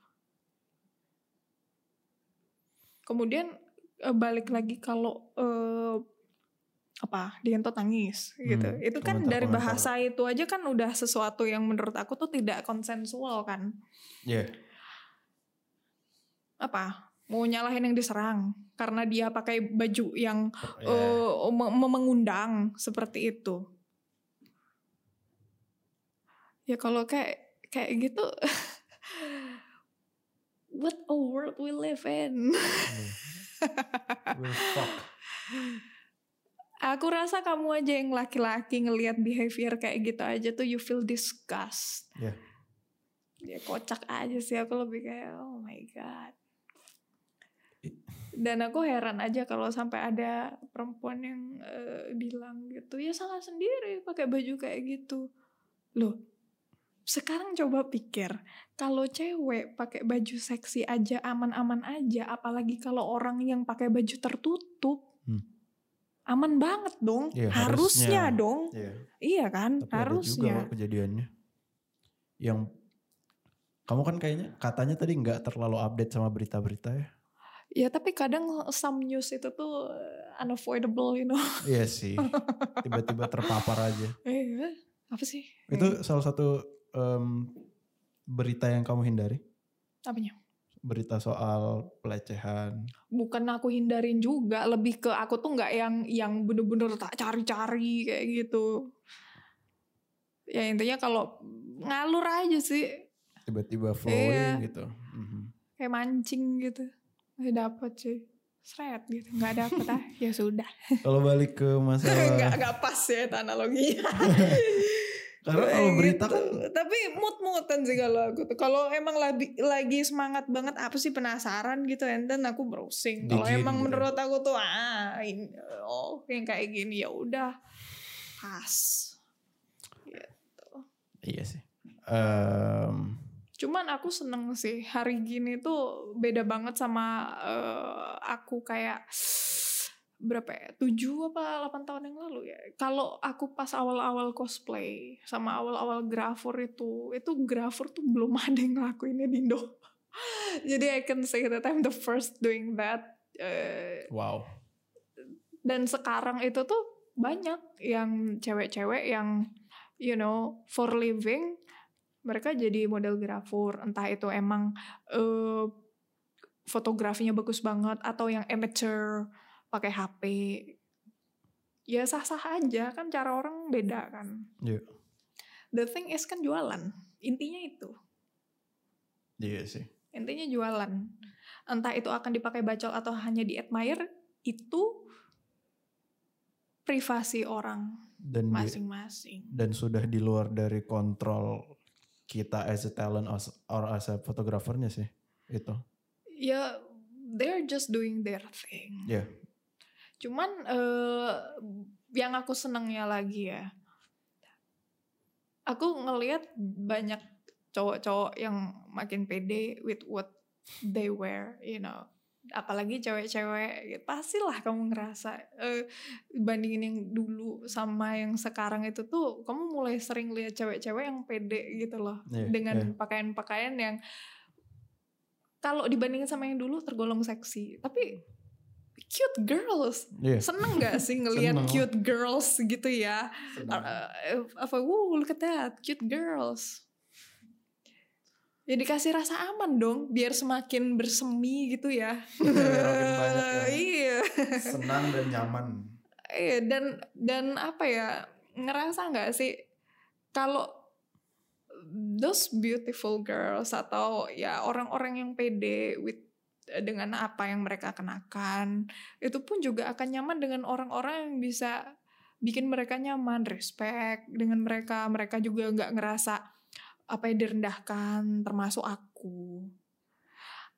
Kemudian eh, balik lagi kalau eh, apa dientot nangis gitu. Hmm, Itu kan dari bahasa itu aja kan udah sesuatu yang menurut aku tuh tidak konsensual kan. Iya. Apa? Mau nyalahin yang diserang karena dia pakai baju yang Iya. eh, me- me- mengundang seperti itu. Ya kalau kayak kayak gitu what a world we live in. Aku rasa kamu aja yang laki-laki ngelihat behavior kayak gitu aja tuh you feel disgust. Iya. Ya kocak aja sih aku lebih kayak oh my god. Dan aku heran aja kalau sampai ada perempuan yang eh, bilang gitu ya salah sendiri pakai baju kayak gitu. Loh, sekarang coba pikir kalau cewek pakai baju seksi aja aman-aman aja, apalagi kalau orang yang pakai baju tertutup, Hmm. aman banget dong. Iya, harusnya, harusnya. dong, Iya. iya kan? Tapi ada juga harusnya. kejadiannya. Yang kamu kan kayaknya katanya tadi nggak terlalu update sama berita-berita ya. Ya tapi kadang some news itu tuh unavoidable, you know. Iya sih. Tiba-tiba terpapar aja. Eh, apa sih? Itu salah satu em, berita yang kamu hindari? Apanya? Berita soal pelecehan. bukan aku hindarin juga lebih ke aku tuh nggak yang yang bener-bener tak cari-cari kayak gitu ya intinya kalau ngalur aja sih Tiba-tiba flowing Iya. gitu. Mhm. kayak mancing gitu nggak dapet sih seret gitu nggak dapet ah ya sudah Kalau balik ke masalah nggak pas ya analoginya karena kalau berita gitu. kan tapi mood-moodan sih kalau aku tuh kalau emang lagi lagi semangat banget apa sih penasaran gitu and then aku browsing kalau emang gitu. menurut aku tuh ah ini, oh yang kayak gini ya udah pas iya sih. Em, Cuman aku seneng sih hari gini tuh beda banget sama eh, aku kayak berapa ya tujuh apa 8 tahun yang lalu ya. Kalau aku pas awal-awal cosplay sama awal-awal grafur itu itu grafur tuh belum ada yang ngelakuinnya di Indo. Jadi I can say that I'm the first doing that Eh, Wow. dan sekarang itu tuh banyak yang cewek-cewek yang you know for living mereka jadi model grafur. Entah itu emang eh, fotografinya bagus banget atau yang amateur pakai HP ya sah-sah aja kan cara orang beda kan Iya. the thing is kan jualan intinya itu Iya sih. intinya jualan entah itu akan dipakai bacol atau hanya di admire itu privasi orang Dan masing-masing dan sudah di luar dari kontrol kita as a talent or as a fotografernya sih itu. ya they're just doing their thing Iya. Cuman eh, yang aku senengnya lagi ya aku ngelihat banyak cowok-cowok yang makin pede with what they wear you know apalagi cewek-cewek gitu. pastilah kamu ngerasa eh, bandingin yang dulu sama yang sekarang itu tuh kamu mulai sering lihat cewek-cewek yang pede gitu loh Iya, dengan iya. pakaian-pakaian yang kalau dibandingin sama yang dulu tergolong seksi tapi cute girls. Iya. seneng gak sih ngelihat cute girls gitu ya? Senang. Uh, apa wow look at that cute girls. Ya dikasih rasa aman dong biar semakin bersemi gitu ya. Banyak yang iya. Senang dan nyaman. Iya, dan dan apa ya ngerasa nggak sih kalau those beautiful girls atau ya orang-orang yang pede with dengan apa yang mereka kenakan itu pun juga akan nyaman dengan orang-orang yang bisa bikin mereka nyaman respect dengan mereka mereka juga nggak ngerasa apa yang direndahkan termasuk aku.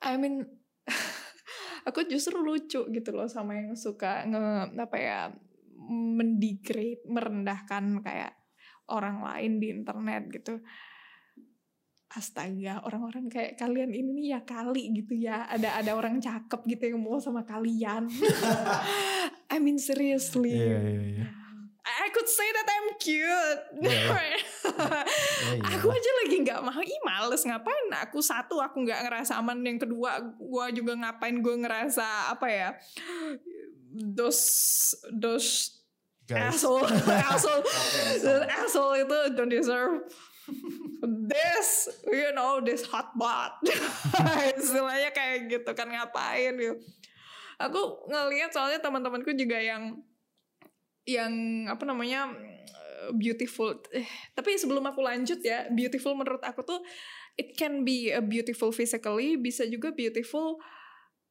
I mean aku justru lucu gitu loh sama yang suka nge apa ya mendegrade merendahkan kayak orang lain di internet gitu astaga orang-orang kayak kalian ini nih ya kali gitu ya. Ada ada orang cakep gitu yang mau sama kalian. I mean seriously. Iya iya iya. I could say that I'm cute. Iya. Iya, iya. aku aja lagi nggak mau. Ih males. Ngapain aku satu aku nggak ngerasa aman. Yang kedua gua juga ngapain gue ngerasa apa ya dos dos Guys. asshole. Asshole. Asshole itu don't deserve this you know this hot butt. Istilahnya kayak gitu kan ngapain gitu. Aku ngelihat soalnya teman-temanku juga yang yang apa namanya beautiful. Eh, tapi sebelum aku lanjut ya beautiful menurut aku tuh it can be a beautiful physically bisa juga beautiful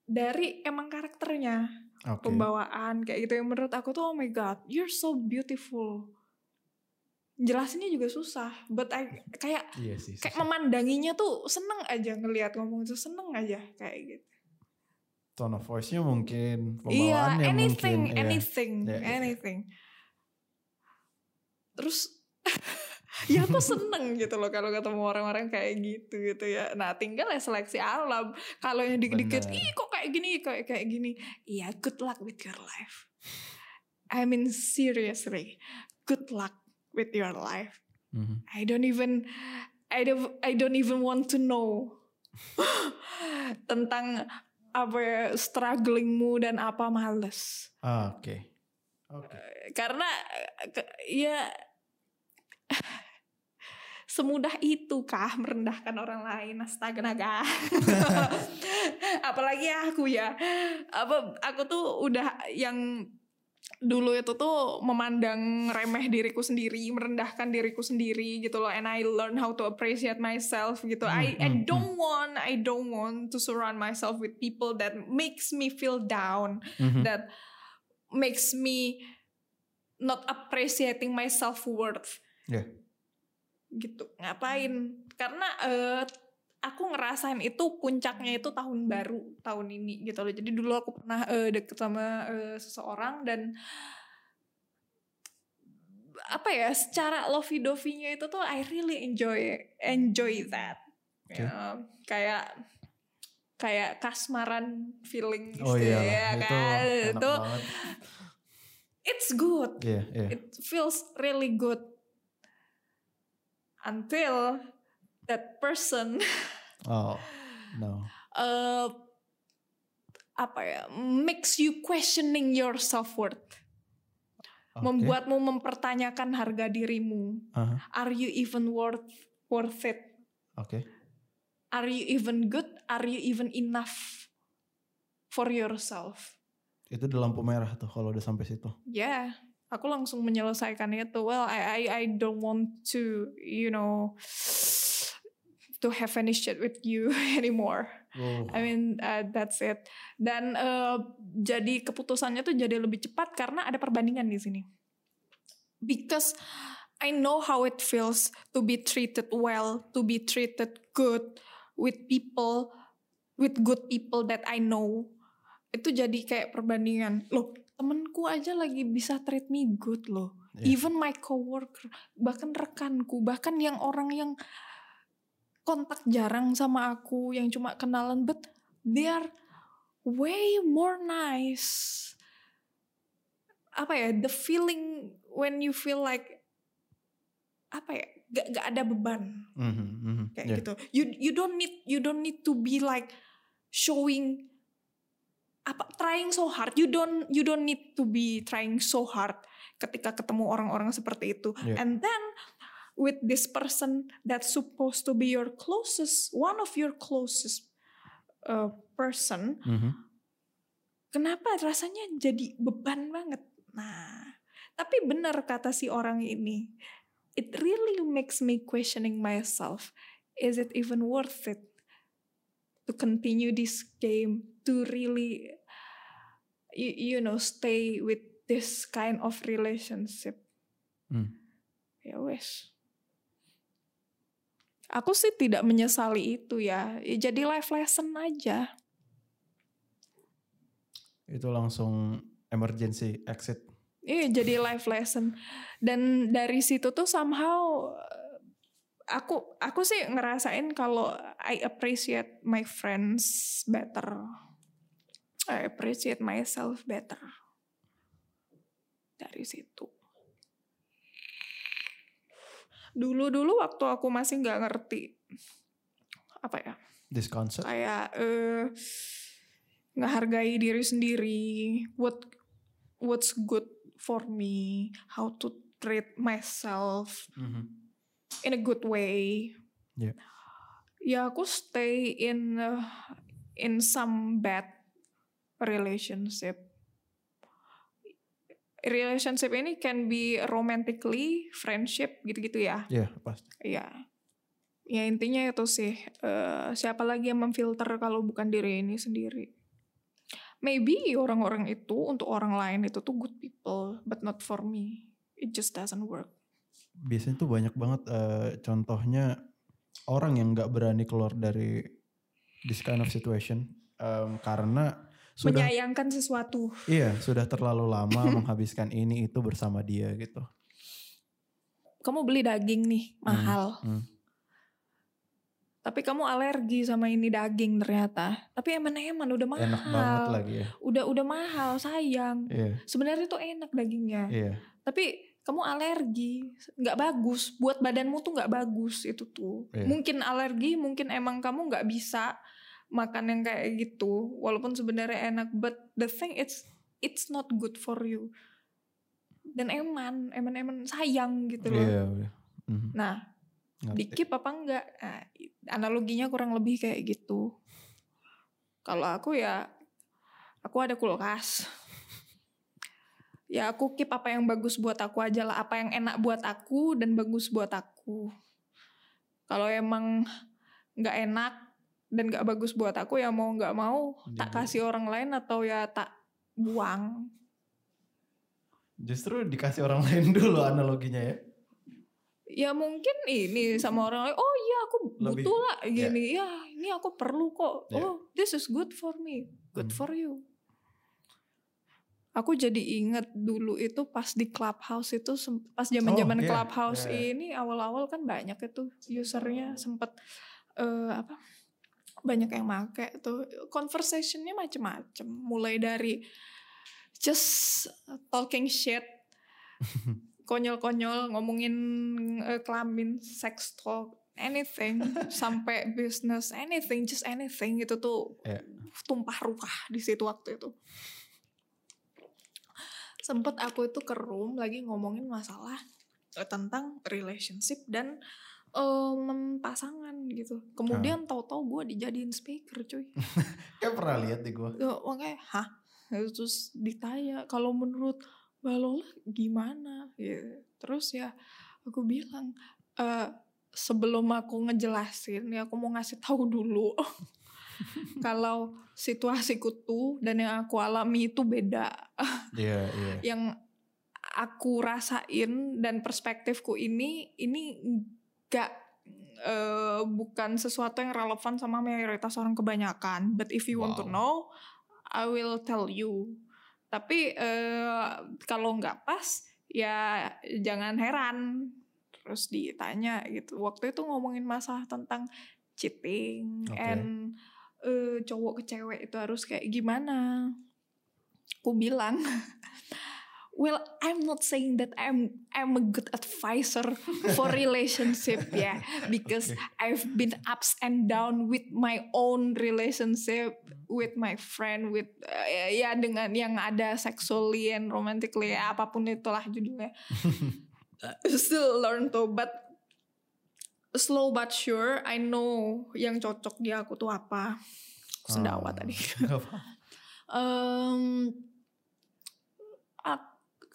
dari emang karakternya. Oke. pembawaan kayak gitu. Yang menurut aku tuh oh my god you're so beautiful jelasinnya juga susah but I kayak Iya sih. kayak memandanginya tuh seneng aja ngelihat ngomong itu seneng aja kayak gitu Tone of voice-nya mungkin, iya anything mungkin. iya. anything Iya, iya. anything terus ya aku seneng gitu loh kalau ketemu orang-orang kayak gitu gitu ya nah tinggal ya seleksi alam kalau yang dikit-dikit ih kok kayak gini kayak kayak gini iya good luck with your life I mean seriously good luck with your life Mhm. I don't even I don't I don't even want to know tentang apa strugglingmu dan apa males Ah, Oke. Oke. karena eh, ke- ya semudah itu kah merendahkan orang lain astaga naga apalagi aku ya apa aku tuh udah yang dulu itu tuh memandang remeh diriku sendiri merendahkan diriku sendiri gitu loh and I learn how to appreciate myself gitu I I Hmm, hmm, don't want I don't want to surround myself with people that makes me feel down Mhm. that makes me not appreciating my self worth. Yeah. Gitu. Ngapain? Karena eh, aku ngerasain itu puncaknya itu tahun baru tahun ini gitu loh. Jadi dulu aku pernah eh, deket sama eh, seseorang dan apa ya secara lovey dovey-nya itu tuh I really enjoy enjoy that Oke. Ya, kayak kayak kasmaran feeling gitu Oh iya, ya itu kan. Itu banget. it's good. Iya, iya. It feels really good until that person Oh, no. uh, apa ya makes you questioning your self worth, Oke. membuatmu mempertanyakan harga dirimu. Aha, Are you even worth worth it? Oke. Are you even good? Are you even enough for yourself? Itu di lampu merah tuh kalau udah sampai situ. Ya, aku langsung menyelesaikan itu. Well, I I I don't want to, you know, to have any shit with you anymore. Oh. I mean, uh, that's it. Dan uh, jadi keputusannya tuh jadi lebih cepat karena ada perbandingan di sini. Because I know how it feels to be treated well, to be treated good with people, with good people that I know. Itu jadi kayak perbandingan. Loh, temenku aja lagi bisa treat me good loh. Iya. Even my coworker, bahkan rekanku, bahkan yang orang yang kontak jarang sama aku, yang cuma kenalan, but they are way more nice. Apa ya, the feeling when you feel like apa ya, gak, gak ada beban Mhm, mhm. kayak Iya. gitu. You you don't need you don't need to be like showing apa trying so hard. You don't you don't need to be trying so hard ketika ketemu orang-orang seperti itu. Yeah. And then with this person that's supposed to be your closest, one of your closest uh, person, Mhm. kenapa rasanya jadi beban banget? Nah, tapi benar kata si orang ini, it really makes me questioning myself. Is it even worth it to continue this game? To really, you, you know, stay with this kind of relationship? Hmm. Ya wes. Aku sih tidak menyesali itu ya. Ya Jadi life lesson aja. Itu langsung emergency exit. Iya jadi life lesson dan dari situ tuh somehow uh, aku aku sih ngerasain kalau I appreciate my friends better, I appreciate myself better dari situ. Dulu-dulu waktu aku masih nggak ngerti apa ya This concept. kayak eh ngehargai diri sendiri what what's good for me how to treat myself Mhm. in a good way Yeah. ya aku stay in uh, in some bad relationship relationship ini can be romantically friendship gitu-gitu ya Iya, pasti. Iya. Ya intinya itu sih. eh, siapa lagi yang memfilter kalau bukan diri ini sendiri. Maybe orang-orang itu untuk orang lain itu tuh good people, but not for me. It just doesn't work. Biasanya tuh banyak banget eh, contohnya orang yang nggak berani keluar dari this kind of situation em, karena sudah Menyayangkan sesuatu. iya sudah terlalu lama menghabiskan ini itu bersama dia gitu. Kamu beli daging nih, mahal. Hmm. Tapi kamu alergi sama ini daging ternyata. Tapi eman-eman udah mahal. Enak banget lagi ya. Udah udah mahal, sayang. Iya, Sebenarnya tuh enak dagingnya. iya. tapi kamu alergi nggak bagus buat badanmu tuh nggak bagus itu tuh Iya. mungkin alergi mungkin emang kamu nggak bisa makan yang kayak gitu walaupun sebenarnya enak but the thing it's it's not good for you. Dan eman eman eman sayang gitu loh. Iya, iya. Mhm, nah dikip apa enggak? Nah, analoginya kurang lebih kayak gitu. Kalau aku ya aku ada kulkas. Ya aku keep apa yang bagus buat aku aja lah. Apa yang enak buat aku dan bagus buat aku. Kalau emang nggak enak dan nggak bagus buat aku ya mau nggak mau tak Dibuang. kasih orang lain atau ya tak buang Justru dikasih orang lain dulu analoginya ya. ya mungkin ini sama orang lain oh iya aku Lebih, butuh lah gini ya ini aku perlu kok Ya. oh this is good for me good Hmm. for you aku jadi inget dulu itu pas di clubhouse itu pas zaman zaman Oh, iya, clubhouse iya. ini awal-awal kan banyak itu usernya sempet eh, apa banyak yang make tuh. Conversationnya macem-macem. Mulai dari just talking shit konyol-konyol ngomongin eh, kelamin sex talk anything sampai business anything just anything itu tuh. Iya. tumpah ruah di situ waktu itu. Sempet aku itu ke room lagi ngomongin masalah eh, tentang relationship dan em, pasangan gitu. Kemudian tahu-tahu gue dijadiin speaker cuy. Kayak pernah lihat di gue. Ya, makanya hah? Terus ditanya kalau menurut Mbak Lola gimana? Ya terus ya aku bilang "Eh, sebelum aku ngejelasin ya aku mau ngasih tahu dulu kalau situasiku tuh dan yang aku alami itu beda. Iya, iya. yang aku rasain dan perspektifku ini ini gak eh, bukan sesuatu yang relevan sama mayoritas orang kebanyakan. But if you want to Wow. know, I will tell you. Tapi eh, kalau nggak pas, ya jangan heran. Terus ditanya gitu. Waktu itu ngomongin masalah tentang cheating Oke. and eh, cowok ke cewek itu harus kayak gimana. Aku bilang, well, I'm not saying that I'm I'm a good advisor for relationship ya, because I've been ups and down with my own relationship with my friend with uh, ya dengan yang ada sexually and romantically ya, apa pun itulah judulnya. Still learn to but slow but sure I know yang cocok di aku tuh apa. Sendawa Ah, tadi. nggak apa-apa.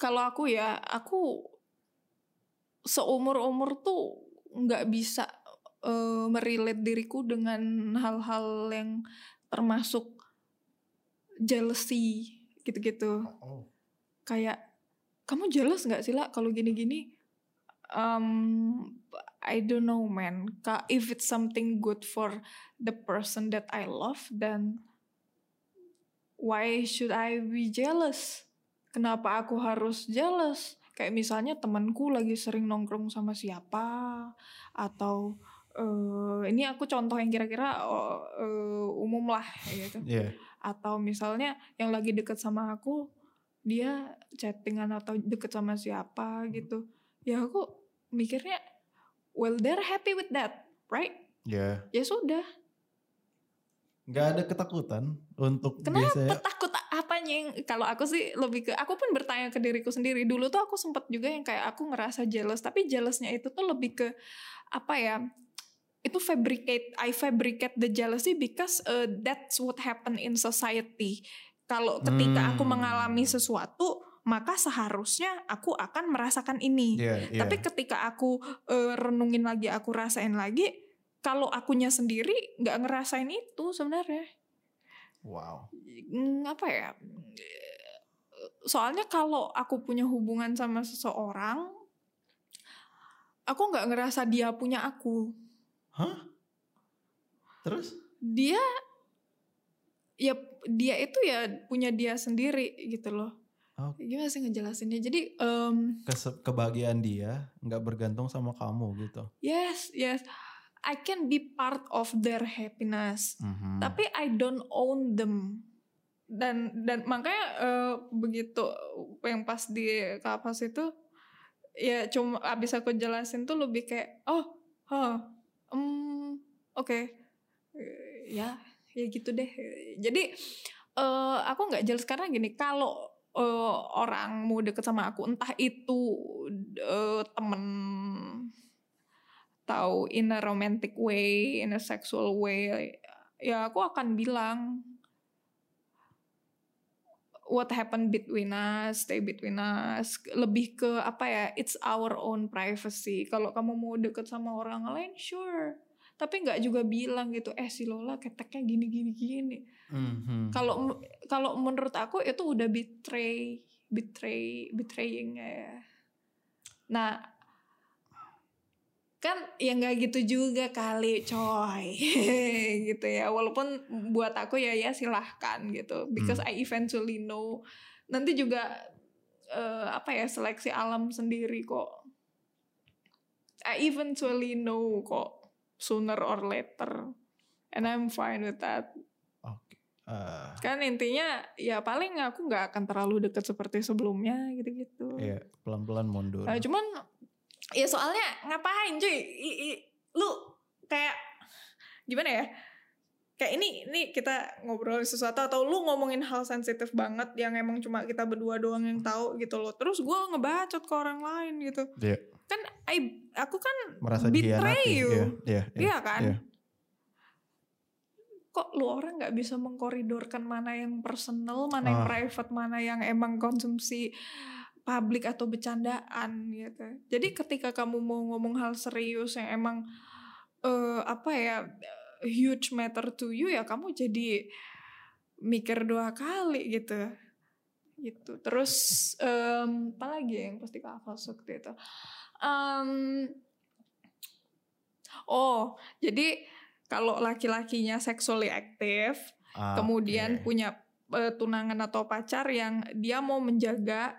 Kalau aku ya, aku seumur umur tuh nggak bisa eh, merelate diriku dengan hal-hal yang termasuk jealousy gitu-gitu. Oh. Kayak kamu jealous nggak sih lah kalau gini-gini? Um, I don't know man. If it's something good for the person that I love, then why should I be jealous? Kenapa aku harus jealous? Kayak misalnya temanku lagi sering nongkrong sama siapa atau eh, ini aku contoh yang kira-kira eh, umum lah gitu. Iya. Atau misalnya yang lagi deket sama aku dia chattingan atau deket sama siapa gitu. Ya aku mikirnya well they're happy with that, right? Iya. Ya sudah. Nggak ada ketakutan untuk Kenapa biasanya. takut apanya yang kalau aku sih lebih ke aku pun bertanya ke diriku sendiri dulu tuh aku sempet juga yang kayak aku ngerasa jealous tapi jealousnya itu tuh lebih ke apa ya itu fabricate I fabricate the jealousy because uh, that's what happen in society kalau ketika aku Hmm. mengalami sesuatu maka seharusnya aku akan merasakan ini Iya, iya. tapi ketika aku eh, renungin lagi aku rasain lagi kalau akunya sendiri nggak ngerasain itu sebenarnya wow. Mm, apa ya soalnya kalau aku punya hubungan sama seseorang aku nggak ngerasa dia punya aku Hah? Terus? dia ya dia itu ya punya dia sendiri gitu loh Oh. gimana sih ngejelasinnya jadi em, Kese- kebahagiaan dia nggak bergantung sama kamu gitu. yes yes I can be part of their happiness Mhm. tapi I don't own them dan dan makanya eh, begitu yang pas di kapas itu ya cuma abis aku jelasin tuh lebih kayak oh oh um, oke Eh, ya ya gitu deh jadi eh, aku nggak jelas karena gini kalau eh, orang mau deket sama aku entah itu eh, temen tahu in a romantic way, in a sexual way, ya aku akan bilang what happened between us, stay between us, lebih ke apa ya, it's our own privacy. Kalau kamu mau deket sama orang lain, sure. Tapi nggak juga bilang gitu, eh si Lola keteknya gini gini gini. Mhm. Kalau kalau menurut aku itu udah betray, betray, betraying ya. Nah, kan ya nggak gitu juga kali coy. Gitu ya. Walaupun buat aku ya ya silahkan gitu. Because I eventually know. Nanti juga eh, apa ya seleksi alam sendiri kok. I eventually know kok sooner or later. And I'm fine with that. Oke. Eh, kan intinya ya paling aku nggak akan terlalu deket seperti sebelumnya gitu-gitu. Iya, pelan-pelan mundur. Nah, cuman ya soalnya ngapain cuy I- i- lu kayak gimana ya kayak ini ini kita ngobrol sesuatu atau lu ngomongin hal sensitif banget yang emang cuma kita berdua doang yang tahu gitu loh terus gue ngebacot ke orang lain gitu Iya, kan I, aku kan merasa betray you. Iya, iya, iya. iya kan iya. kok lu orang nggak bisa mengkoridorkan mana yang personal mana yang Ah. private mana yang emang konsumsi publik atau bercandaan gitu. Jadi ketika kamu mau ngomong hal serius yang emang eh apa ya huge matter to you ya kamu jadi mikir dua kali gitu. Gitu. Terus em, apa lagi yang pasti kak waktu itu? Em, oh jadi kalau laki-lakinya sexually aktif Ah, kemudian punya eh, tunangan atau pacar yang dia mau menjaga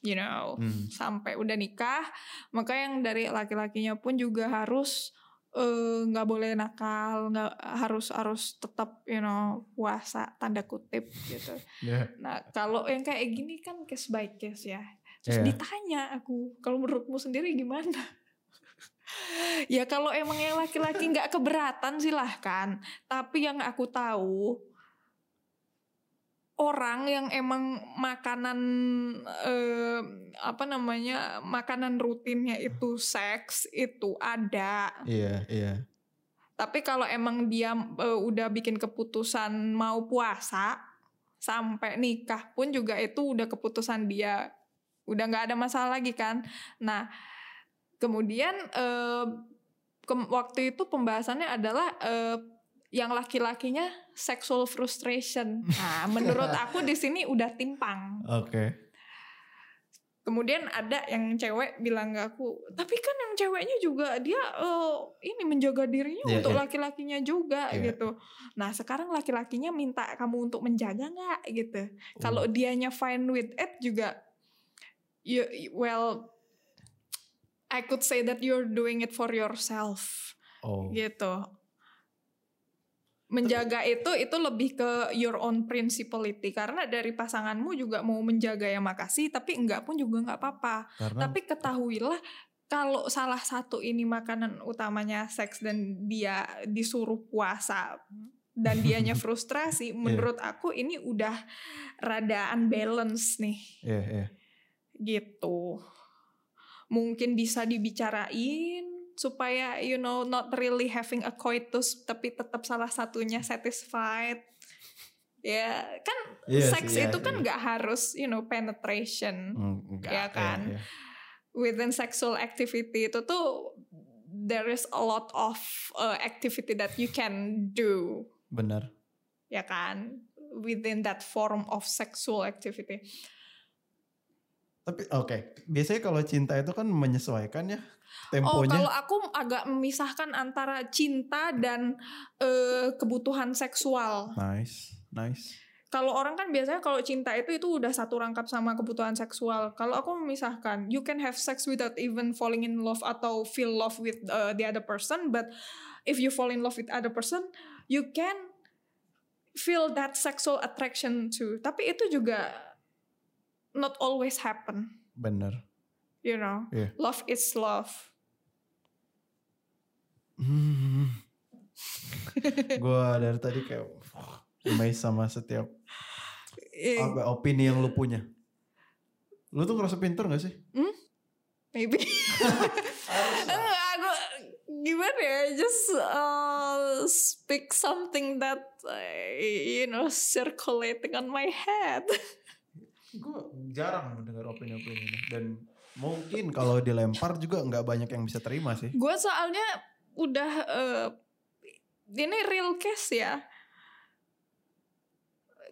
you know Hmm. sampai udah nikah maka yang dari laki-lakinya pun juga harus eh, nggak boleh nakal nggak harus harus tetap you know puasa tanda kutip gitu Iya. nah kalau yang kayak gini kan case by case ya terus Iya. ditanya aku kalau menurutmu sendiri gimana ya kalau emang yang laki-laki nggak keberatan silahkan tapi yang aku tahu orang yang emang makanan eh, apa namanya makanan rutinnya itu seks itu ada. Iya, iya. tapi kalau emang dia eh, udah bikin keputusan mau puasa sampai nikah pun juga itu udah keputusan dia. Udah nggak ada masalah lagi kan? Nah kemudian eh, kem- waktu itu pembahasannya adalah eh, yang laki-lakinya sexual frustration nah menurut aku di sini udah timpang Oke. Kemudian ada yang cewek bilang ke aku, tapi kan yang ceweknya juga dia eh, ini menjaga dirinya Iya, untuk iya. laki-lakinya juga Iya. gitu. Nah sekarang laki-lakinya minta kamu untuk menjaga nggak gitu. Kalau Oh. dianya fine with it juga, you, well, I could say that you're doing it for yourself Oh. gitu. Menjaga itu itu lebih ke your own principality karena dari pasanganmu juga mau menjaga ya makasih tapi enggak pun juga nggak apa-apa. Karena Tapi ketahuilah kalau salah satu ini makanan utamanya seks dan dia disuruh puasa dan dianya frustrasi, menurut aku ini udah rada unbalance nih Iya, iya. gitu. Mungkin bisa dibicarain supaya you know not really having a coitus tapi tetap salah satunya satisfied. Ya, kan Iya seks iya, itu kan nggak harus you know penetration enggak, Ya kan? iya, iya. within sexual activity itu tuh there is a lot of uh, activity that you can do Benar. ya kan within that form of sexual activity Tapi oke, biasanya kalau cinta itu kan menyesuaikan ya Oh, temponya. kalau aku agak memisahkan antara cinta dan eh, kebutuhan seksual. Nice, nice. Kalau orang kan biasanya kalau cinta itu itu udah satu rangkap sama kebutuhan seksual. Kalau aku memisahkan, you can have sex without even falling in love atau feel love with uh, the other person, but if you fall in love with other person, you can feel that sexual attraction too. Tapi itu juga not always happen, Bener. You know. Iya. Love is love. Hmm. Gua dari tadi kayak amazed sama setiap Eh, apa, opini yang lu punya. Lu tuh ngerasa pinter gak sih? maybe enggak aku gimana ya just uh, speak something that uh, you know circulating on my head Gue jarang mendengar opini-opini ini dan mungkin kalau dilempar juga nggak banyak yang bisa terima sih. gue soalnya udah uh, ini real case ya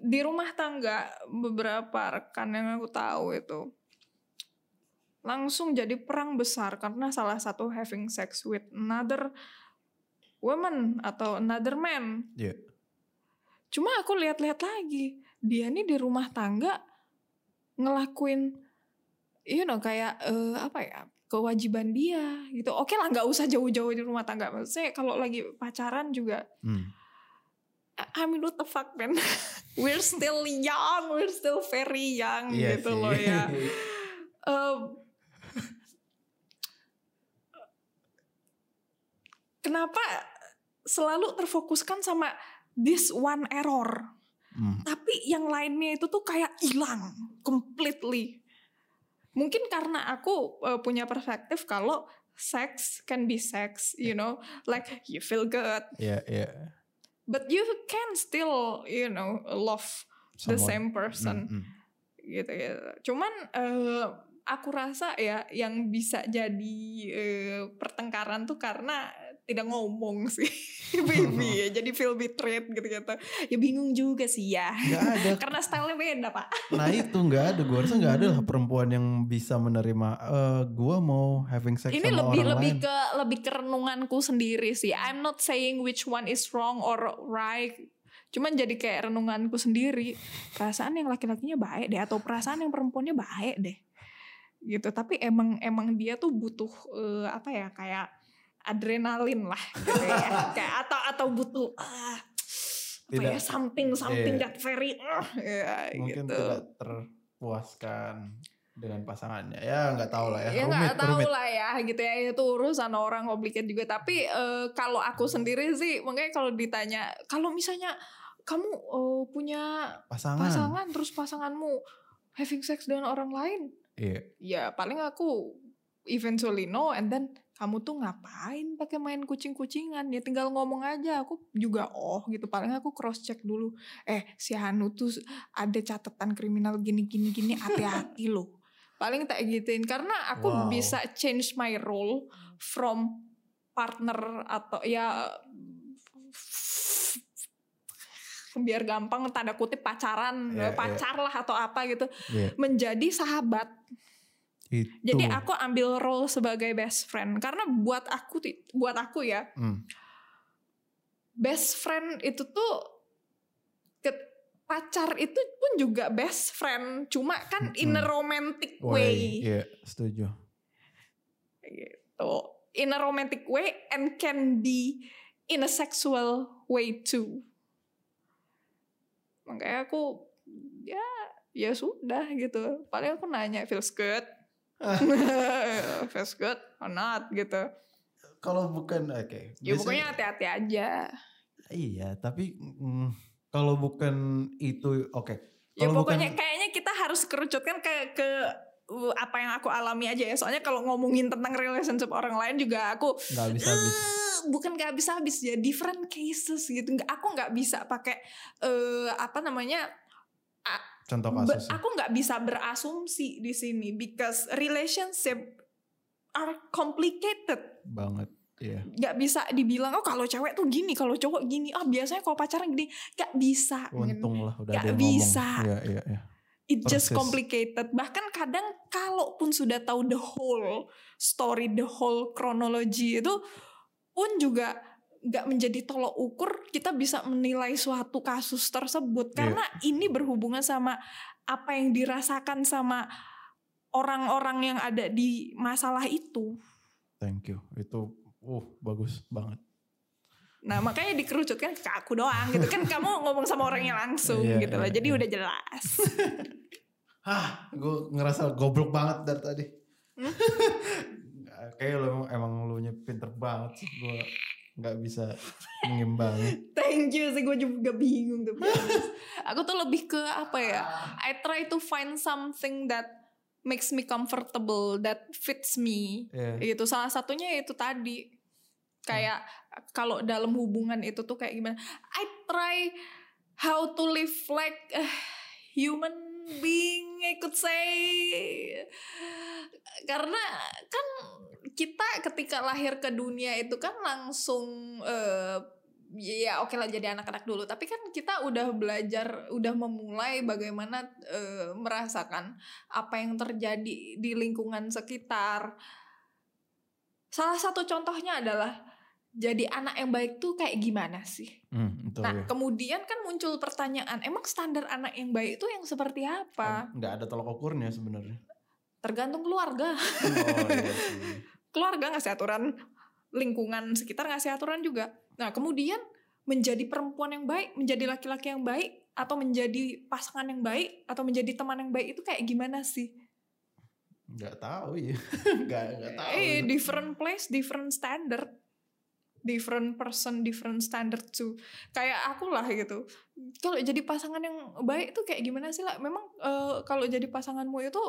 di rumah tangga beberapa rekan yang aku tahu itu langsung jadi perang besar karena salah satu having sex with another woman atau another man. Iya. Cuma aku lihat-lihat lagi, dia nih di rumah tangga ngelakuin you know kayak eh, apa ya? kewajiban dia gitu oke lah nggak usah jauh-jauh di rumah tangga maksudnya kalau lagi pacaran juga Hmm. I mean what the fuck man we're still young we're still very young Iya gitu sih. loh ya Em, kenapa selalu terfokuskan sama this one error Hmm. tapi yang lainnya itu tuh kayak hilang completely mungkin karena aku uh, punya perspektif kalau sex can be sex you know like you feel good Iya, iya. but you can still you know love the Someone. same person Hmm, hmm. gitu gitu. Cuman eh, aku rasa ya yang bisa jadi eh, pertengkaran tuh karena tidak ngomong sih baby ya jadi feel betrayed gitu gitu ya bingung juga sih ya Nggak ada. karena stylenya beda pak Nah itu nggak ada. Gue rasa nggak ada lah perempuan yang bisa menerima. eh gue mau having sex ini sama lebih orang lebih lain. ke lebih ke renunganku sendiri sih I'm not saying which one is wrong or right cuman jadi kayak renunganku sendiri perasaan yang laki-lakinya baik deh atau perasaan yang perempuannya baik deh gitu tapi emang emang dia tuh butuh eh, apa ya kayak adrenalin lah gitu ya kayak atau atau butuh ah, apa ya something something iya. that very ah, ya, Mungkin gitu tidak terpuaskan dengan pasangannya. Ya nggak tahu lah ya. ya rumit, nggak tahu rumit. lah ya gitu ya itu urusan orang complicated juga tapi eh, kalau aku sendiri sih makanya kalau ditanya kalau misalnya kamu eh, punya Pasangan. pasangan terus pasanganmu having sex dengan orang lain Iya. ya paling aku eventually no and then kamu tuh ngapain pakai main kucing-kucingan ya tinggal ngomong aja aku juga oh gitu paling aku cross check dulu eh si Hanu tuh ada catatan kriminal gini gini gini hati-hati loh paling tak gituin karena aku Wow. bisa change my role from partner atau ya biar gampang tanda kutip pacaran Iya, iya. pacar lah atau apa gitu Iya. menjadi sahabat Itu. jadi aku ambil role sebagai best friend karena buat aku buat aku ya Hmm. best friend itu tuh ke- pacar itu pun juga best friend cuma kan in a Mm-mm. romantic Way. Iya, setuju. gitu in a romantic way and can be in a sexual way too makanya aku ya ya sudah gitu paling aku nanya feels good feels good or not gitu Kalau bukan oke. ya biasanya- pokoknya hati-hati aja Iya, tapi mm, kalau bukan itu oke. ya Kalau pokoknya bukan kayaknya kita harus kerucutkan ke ke uh, apa yang aku alami aja ya soalnya kalau ngomongin tentang relationship orang lain juga aku nggak bisa habis. Eh, bukan gak habis habis ya different cases gitu nggak aku nggak bisa pakai eh apa namanya Contoh be- kasus. aku nggak bisa berasumsi di sini because relationship are complicated banget. Iya. nggak bisa dibilang oh kalau cewek tuh gini kalau cowok gini ah biasanya kalau pacaran gini nggak bisa men. Untung lah udah ada yang bisa. ngomong. Iya, iya, iya. it just complicated bahkan kadang kalaupun sudah tahu the whole story the whole kronologi itu pun juga nggak menjadi tolok ukur kita bisa menilai suatu kasus tersebut Iya. karena ini berhubungan sama apa yang dirasakan sama orang-orang yang ada di masalah itu Thank you. Itu uh bagus banget. nah makanya dikerucutkan ke aku doang gitu kan kamu ngomong sama orangnya langsung Iya, gitu loh iya, jadi iya. udah jelas Hah, gue ngerasa goblok banget dari tadi. Hmm? Kayak lo emang, emang lu nya pinter banget sih. Gue nggak bisa mengimbangi. Thank you sih gue juga bingung tuh. Aku tuh lebih ke apa ya? I try to find something that makes me comfortable, that fits me. Iya. Gitu. Salah satunya itu tadi. Kayak kalau dalam hubungan itu tuh kayak gimana? I try how to live like a human being, I could say. Karena kan kita ketika lahir ke dunia itu kan langsung eh, ya oke lah jadi anak-anak dulu tapi kan kita udah belajar udah memulai bagaimana eh, merasakan apa yang terjadi di lingkungan sekitar salah satu contohnya adalah jadi anak yang baik tuh kayak gimana sih Hmm, itu nah ya. kemudian kan muncul pertanyaan emang standar anak yang baik itu yang seperti apa Nggak ada tolak ukurnya sebenarnya. tergantung keluarga Oh iya sih. keluarga ngasih aturan lingkungan sekitar ngasih aturan juga? Nah kemudian menjadi perempuan yang baik menjadi laki-laki yang baik atau menjadi pasangan yang baik atau menjadi teman yang baik itu kayak gimana sih? Nggak tahu ya. Nggak nggak tahu. eh different place different standard. Different person different standard too. Kayak aku lah gitu. Kalau jadi pasangan yang baik tuh kayak gimana sih lah memang eh, kalau jadi pasanganmu itu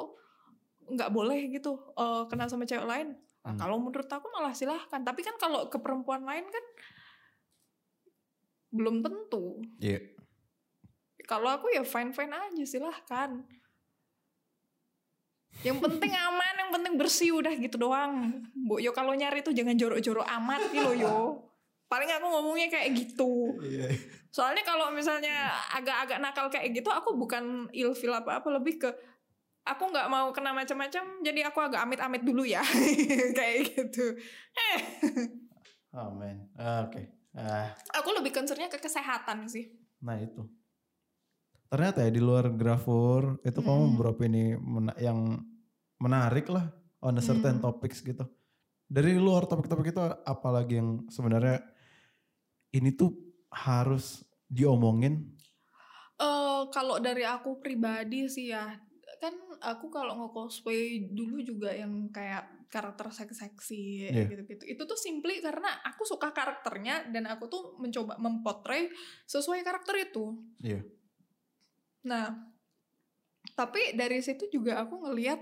nggak boleh gitu eh, kenal sama cewek lain Hmm. kalau menurut aku malah silahkan tapi kan kalau ke perempuan lain kan belum tentu Iya. kalau aku ya fine fine aja silahkan yang penting aman yang penting bersih udah gitu doang bu yo kalau nyari tuh jangan jorok-jorok amat gitu yo paling aku ngomongnya kayak gitu Iya. soalnya kalau misalnya agak-agak nakal kayak gitu aku bukan ilfil apa-apa lebih ke aku nggak mau kena macam-macam jadi aku agak amit-amit dulu ya kayak gitu eh Amin. Ah, Oke. Ah, aku lebih concernnya ke kesehatan sih nah itu. Ternyata ya di luar grafur itu kamu Mm. beberapa ini mena- yang menarik lah on a certain Mm. topics gitu. Dari luar topik-topik itu apalagi yang sebenarnya ini tuh harus diomongin. Eh kalau dari aku pribadi sih ya kan aku kalau nge-cosplay dulu juga yang kayak karakter seksi-seksi Iya. gitu-gitu. Itu tuh simply karena aku suka karakternya dan aku tuh mencoba mempotret sesuai karakter itu. Iya. Nah, tapi dari situ juga aku ngelihat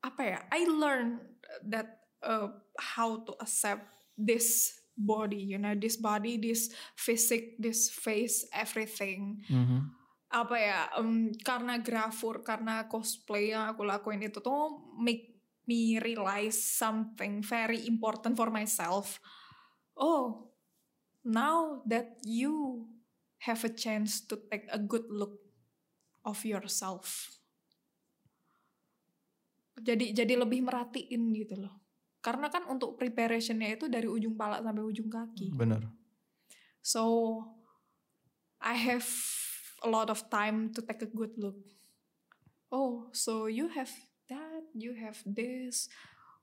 apa ya? I learn that uh, how to accept this body, you know, this body, this physique, this face, everything. Mhm. Apa ya? em, karena grafur, karena cosplay yang aku lakuin itu tuh make me realize something very important for myself. Oh, now that you have a chance to take a good look of yourself. Jadi jadi lebih merhatiin gitu loh. Karena kan untuk preparationnya itu dari ujung pala sampai ujung kaki. Bener. So I have a lot of time to take a good look. Oh, so you have that, you have this.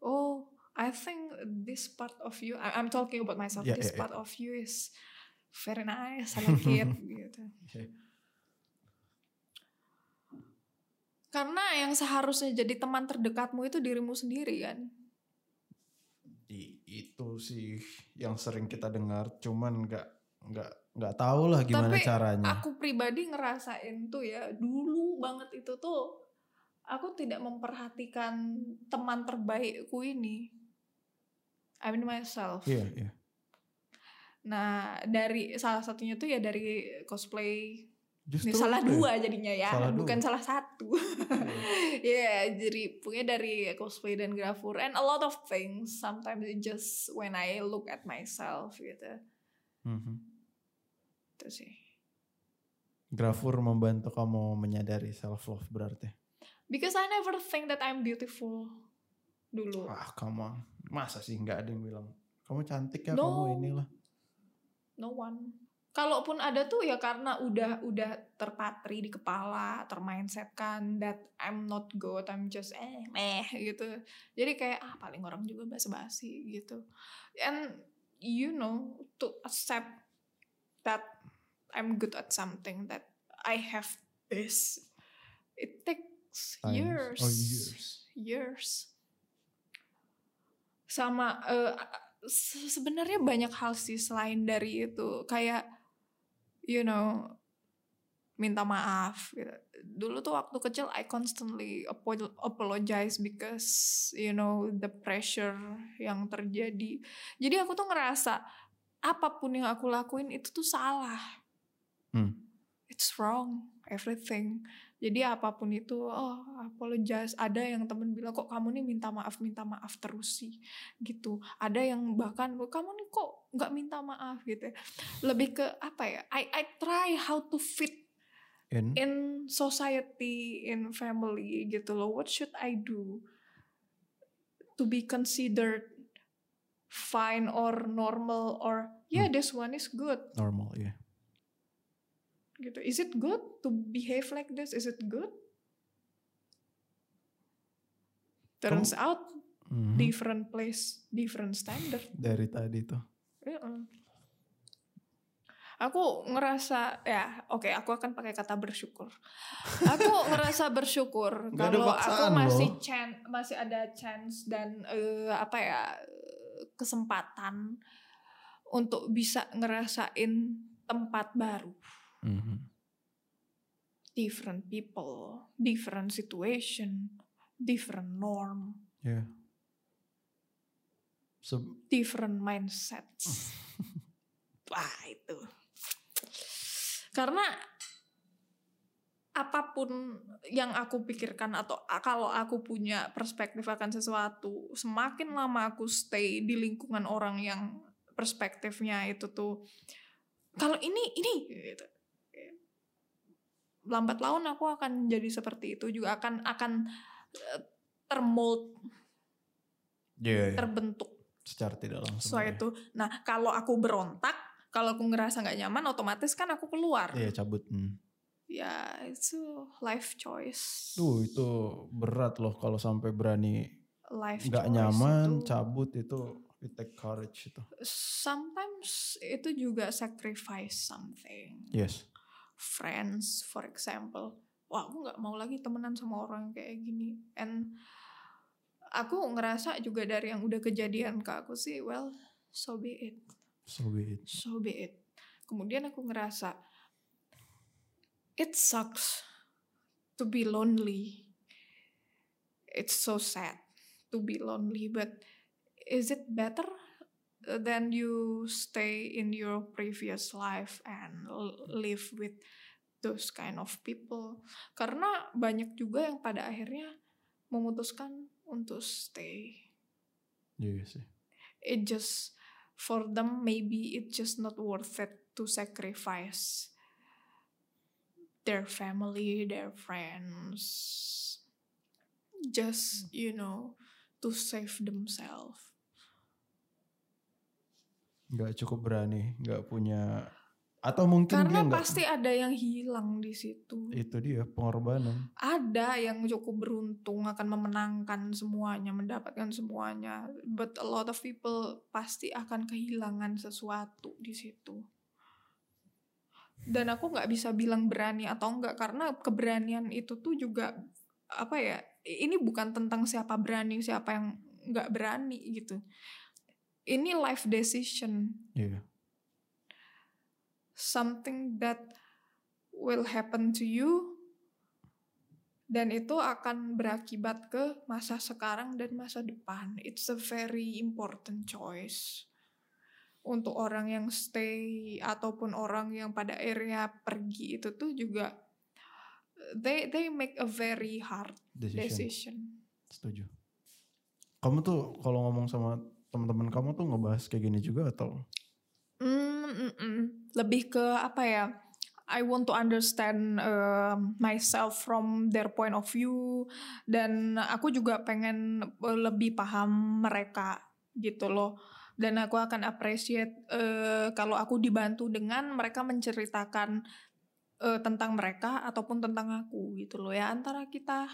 Oh, I think this part of you, I- I'm talking about myself. Yeah, this yeah, yeah. part of you is very nice. I like it. gitu. Karena yang seharusnya jadi teman terdekatmu itu dirimu sendiri kan. I- itu sih yang sering kita dengar, cuman nggak nggak nggak tahu lah gimana Tapi caranya. Aku pribadi ngerasain tuh ya dulu banget itu tuh aku tidak memperhatikan teman terbaikku ini. I mean myself. Iya iya. Nah dari salah satunya tuh ya dari cosplay. Justru Ini salah ya. dua jadinya ya, Salah bukan dua. salah satu. Ya, jadi pokoknya dari cosplay dan grafur and a lot of things. Sometimes it just when I look at myself gitu. Mhm. Itu sih. Grafur membantu kamu menyadari self love berarti. Because I never think that I'm beautiful dulu. Wah, kamu masa sih nggak ada yang bilang kamu cantik ya No. kamu inilah. No one. Kalaupun ada tuh ya karena udah udah terpatri di kepala, termindsetkan that I'm not good, I'm just eh meh gitu. Jadi kayak ah paling orang juga basa-basi gitu. And you know to accept that I'm good at something that I have this it takes Times. years. Oh, years. Years. Sama eh, se- sebenarnya banyak hal sih selain dari itu kayak you know minta maaf gitu. Dulu tuh waktu kecil I constantly apo- apologize because you know the pressure yang terjadi. Jadi aku tuh ngerasa apa pun yang aku lakuin itu tuh salah. Hmm. It's wrong everything. Jadi apa pun itu oh apologize. Ada yang temen bilang kok kamu nih minta maaf minta maaf terus sih gitu. Ada yang bahkan kamu nih kok nggak minta maaf gitu. Lebih ke apa ya? I I try how to fit In, in society, in family gitu loh. What should I do to be considered fine or normal or yeah Hmm. this one is good normal ya. Gitu. Is it good to behave like this? Is it good? turns out Mhm. different place different standard Dari tadi tuh. Aku ngerasa ya, oke aku akan pakai kata bersyukur. Aku ngerasa bersyukur kalau aku masih loh. chan masih ada chance dan eh, apa ya kesempatan untuk bisa ngerasain tempat baru, Mhm. different people, different situation, different norm, Ya. Se- different mindsets. Wah itu. Karena apa pun yang aku pikirkan atau kalau aku punya perspektif akan sesuatu, semakin lama aku stay di lingkungan orang yang perspektifnya itu tuh kalau ini ini gitu. Lambat laun aku akan jadi seperti itu juga akan akan eh, termold, Iya, iya. terbentuk secara tidak langsung. sesuai ya. itu. Nah, kalau aku berontak, kalau aku ngerasa nggak nyaman, otomatis kan aku keluar. Iya cabut. Hmm. Ya, itu life choice. Duh itu berat loh kalau sampai berani nggak nyaman itu. cabut itu it take courage itu. Sometimes itu juga sacrifice something. Yes. Friends, for example. Wah, aku nggak mau lagi temenan sama orang kayak gini. And aku ngerasa juga dari yang udah kejadian ke aku sih, well, so be it. So be it. so be it. Kemudian aku ngerasa it sucks to be lonely. It's so sad to be lonely, but is it better than you stay in your previous life and live with those kind of people? Karena banyak juga yang pada akhirnya memutuskan untuk stay Iya sih. it just for them maybe it just not worth it to sacrifice their family their friends just you know to save themselves Nggak cukup berani, nggak punya atau mungkin dia karena nggak pasti ada yang hilang di situ. Itu dia pengorbanan. ada yang cukup beruntung akan memenangkan semuanya mendapatkan semuanya. But a lot of people pasti akan kehilangan sesuatu di situ. Dan aku nggak bisa bilang berani atau enggak karena keberanian itu tuh juga apa ya ini bukan tentang siapa berani siapa yang nggak berani gitu ini life decision Iya. something that will happen to you dan itu akan berakibat ke masa sekarang dan masa depan. It's a very important choice untuk orang yang stay ataupun orang yang pada akhirnya pergi itu tuh juga they they make a very hard Decision. decision. Setuju. Kamu tuh kalau ngomong sama teman-teman kamu tuh ngebahas kayak gini juga atau? Mm, mm, mm. Lebih ke apa ya? I want to understand uh, myself from their point of view dan aku juga pengen uh, lebih paham mereka gitu loh. Dan aku akan appreciate uh, kalau aku dibantu dengan mereka menceritakan uh, tentang mereka ataupun tentang aku gitu loh ya antara kita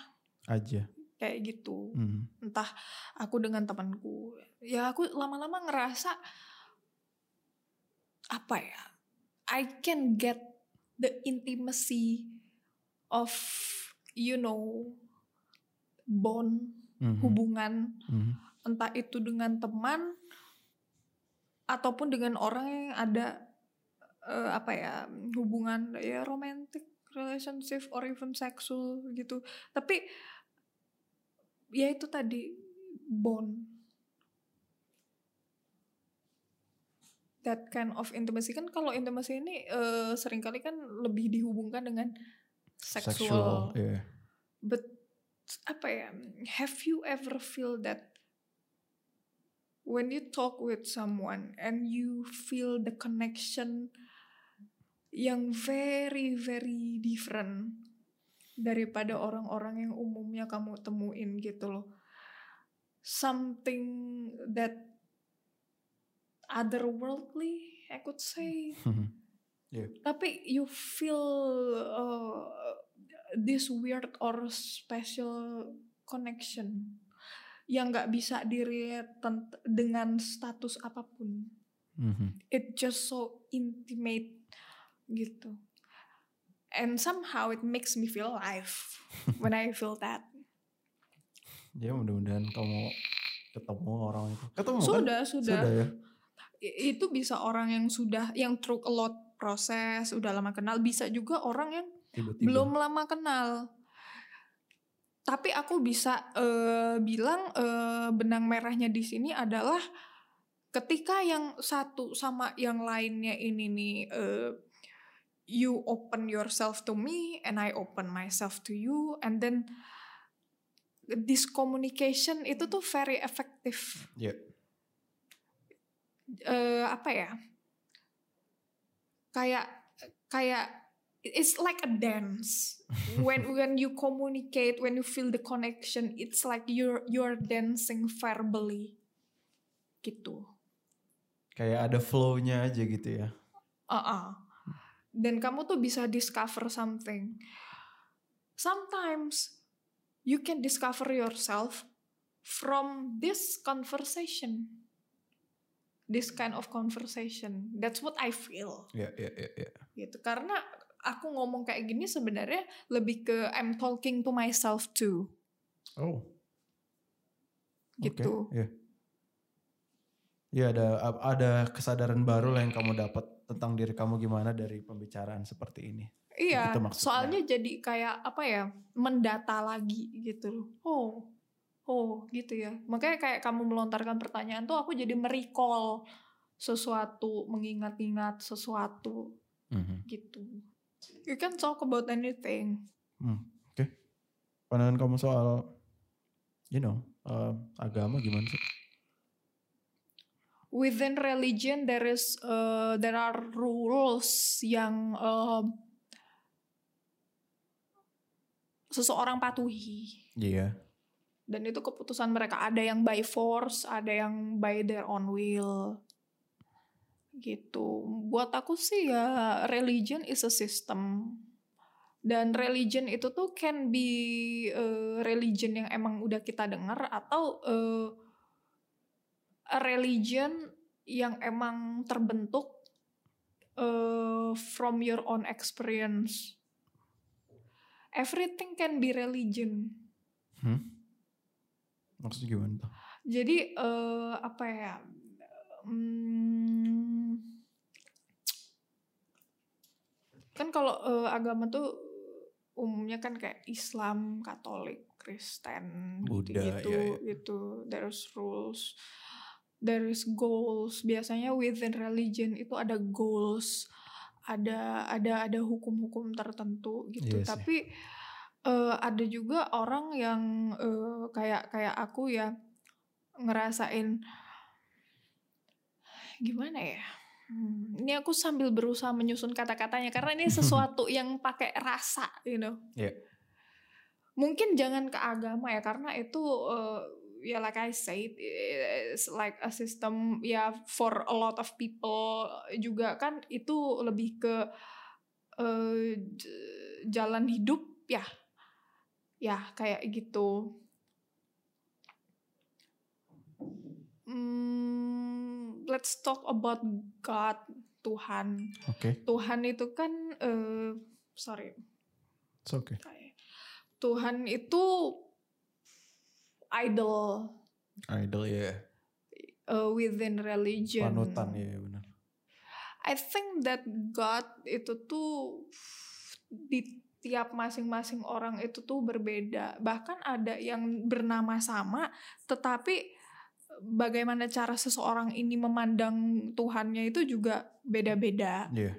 Aja. Kayak gitu Hmm. entah aku dengan temanku ya aku lama-lama ngerasa apa ya I can get the intimacy of you know bond Mhm. hubungan Mhm. entah itu dengan teman ataupun dengan orang yang ada eh, apa ya hubungan ya romantic relationship or even sexual gitu tapi ya itu tadi bond. That kind of intimacy. Kan kalau intimacy ini eh, sering kali kan lebih dihubungkan dengan seksual. Iya. but apa ya have you ever feel that when you talk with someone and you feel the connection yang very very different daripada orang-orang yang umumnya kamu temuin gitu loh something that otherworldly I could say tapi you feel uh, this weird or special connection yang nggak bisa dilihat dengan status apa pun. Mhm. It just so intimate gitu. And somehow it makes me feel alive when I feel that. Ya mudah-mudahan kamu ketemu orang itu. Ketemu kan? Sudah, sudah. Sudah ya. Itu bisa orang yang sudah yang through a lot proses, udah lama kenal, bisa juga orang yang Tiba-tiba. belum lama kenal. Tapi aku bisa eh, bilang eh, benang merahnya di sini adalah ketika yang satu sama yang lainnya ini nih eh, you open yourself to me and I open myself to you and then this communication itu tuh very effective. Iya. Eh, apa ya? Kayak kayak it's like a dance when when you communicate when you feel the connection it's like you're you're dancing verbally gitu Kayak ada flow-nya aja gitu ya. uh dan kamu tuh bisa discover something. Sometimes you can discover yourself from this conversation. This kind of conversation. That's what I feel. Iya, iya, iya, iya. gitu. Karena aku ngomong kayak gini sebenarnya lebih ke I'm talking to myself too. Oh. gitu. Oke, Iya. Iya ada ada kesadaran baru lah yang kamu dapat tentang diri kamu gimana dari pembicaraan seperti ini. iya Itu maksudnya. soalnya jadi kayak apa ya mendata lagi gitu loh oh oh gitu ya makanya kayak kamu melontarkan pertanyaan tuh aku jadi merecall sesuatu mengingat-ingat sesuatu Mhm. gitu you can talk about anything Hmm, Oke. Pandangan kamu soal, you know, eh, agama gimana sih? Within religion there is uh, there are rules yang um, seseorang patuhi. Iya. dan itu keputusan mereka. Ada yang by force ada yang by their own will. Gitu. Buat aku sih ya religion is a system. Dan religion itu tuh can be uh, religion yang emang udah kita dengar atau uh, religion yang emang terbentuk uh, from your own experience everything can be religion Hmm? Maksudnya gimana tuh? Jadi eh, apa ya? Hmm, kan kalau eh, agama tuh umumnya kan kayak Islam, Katolik, Kristen, Buddha, gitu, ya, ya. gitu. There's rules, there is goals. Biasanya within religion itu ada goals, ada ada ada hukum-hukum tertentu gitu. Iya sih. Tapi eh, ada juga orang yang eh, kayak kayak aku ya ngerasain gimana ya? Hmm, ini aku sambil berusaha menyusun kata-katanya karena ini sesuatu yang pakai rasa, you know. Iya. Mungkin jangan ke agama ya karena itu eh, ya like I said it's like a system ya for a lot of people juga kan itu lebih ke j- jalan hidup ya. Ya kayak gitu. Hmm, let's talk about God, Tuhan. Oke, Tuhan itu kan eh sorry, it's okay. Tuhan itu idol Idol ya, eh, within religion. panutan ya benar. I think that God itu tuh di tiap masing-masing orang itu tuh berbeda. Bahkan ada yang bernama sama, tetapi bagaimana cara seseorang ini memandang Tuhannya itu juga beda-beda. Iya.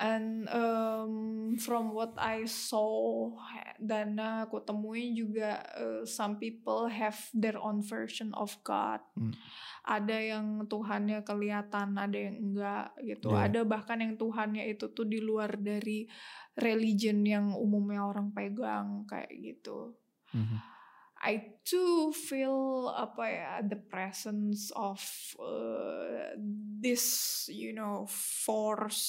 And um, from what I saw dan aku temui juga uh, some people have their own version of God. Hmm. Ada yang Tuhannya kelihatan, ada yang enggak gitu. Iya. Ada bahkan yang Tuhannya itu tuh di luar dari religion yang umumnya orang pegang kayak gitu. Mhm. I too feel apa ya the presence of uh, this you know force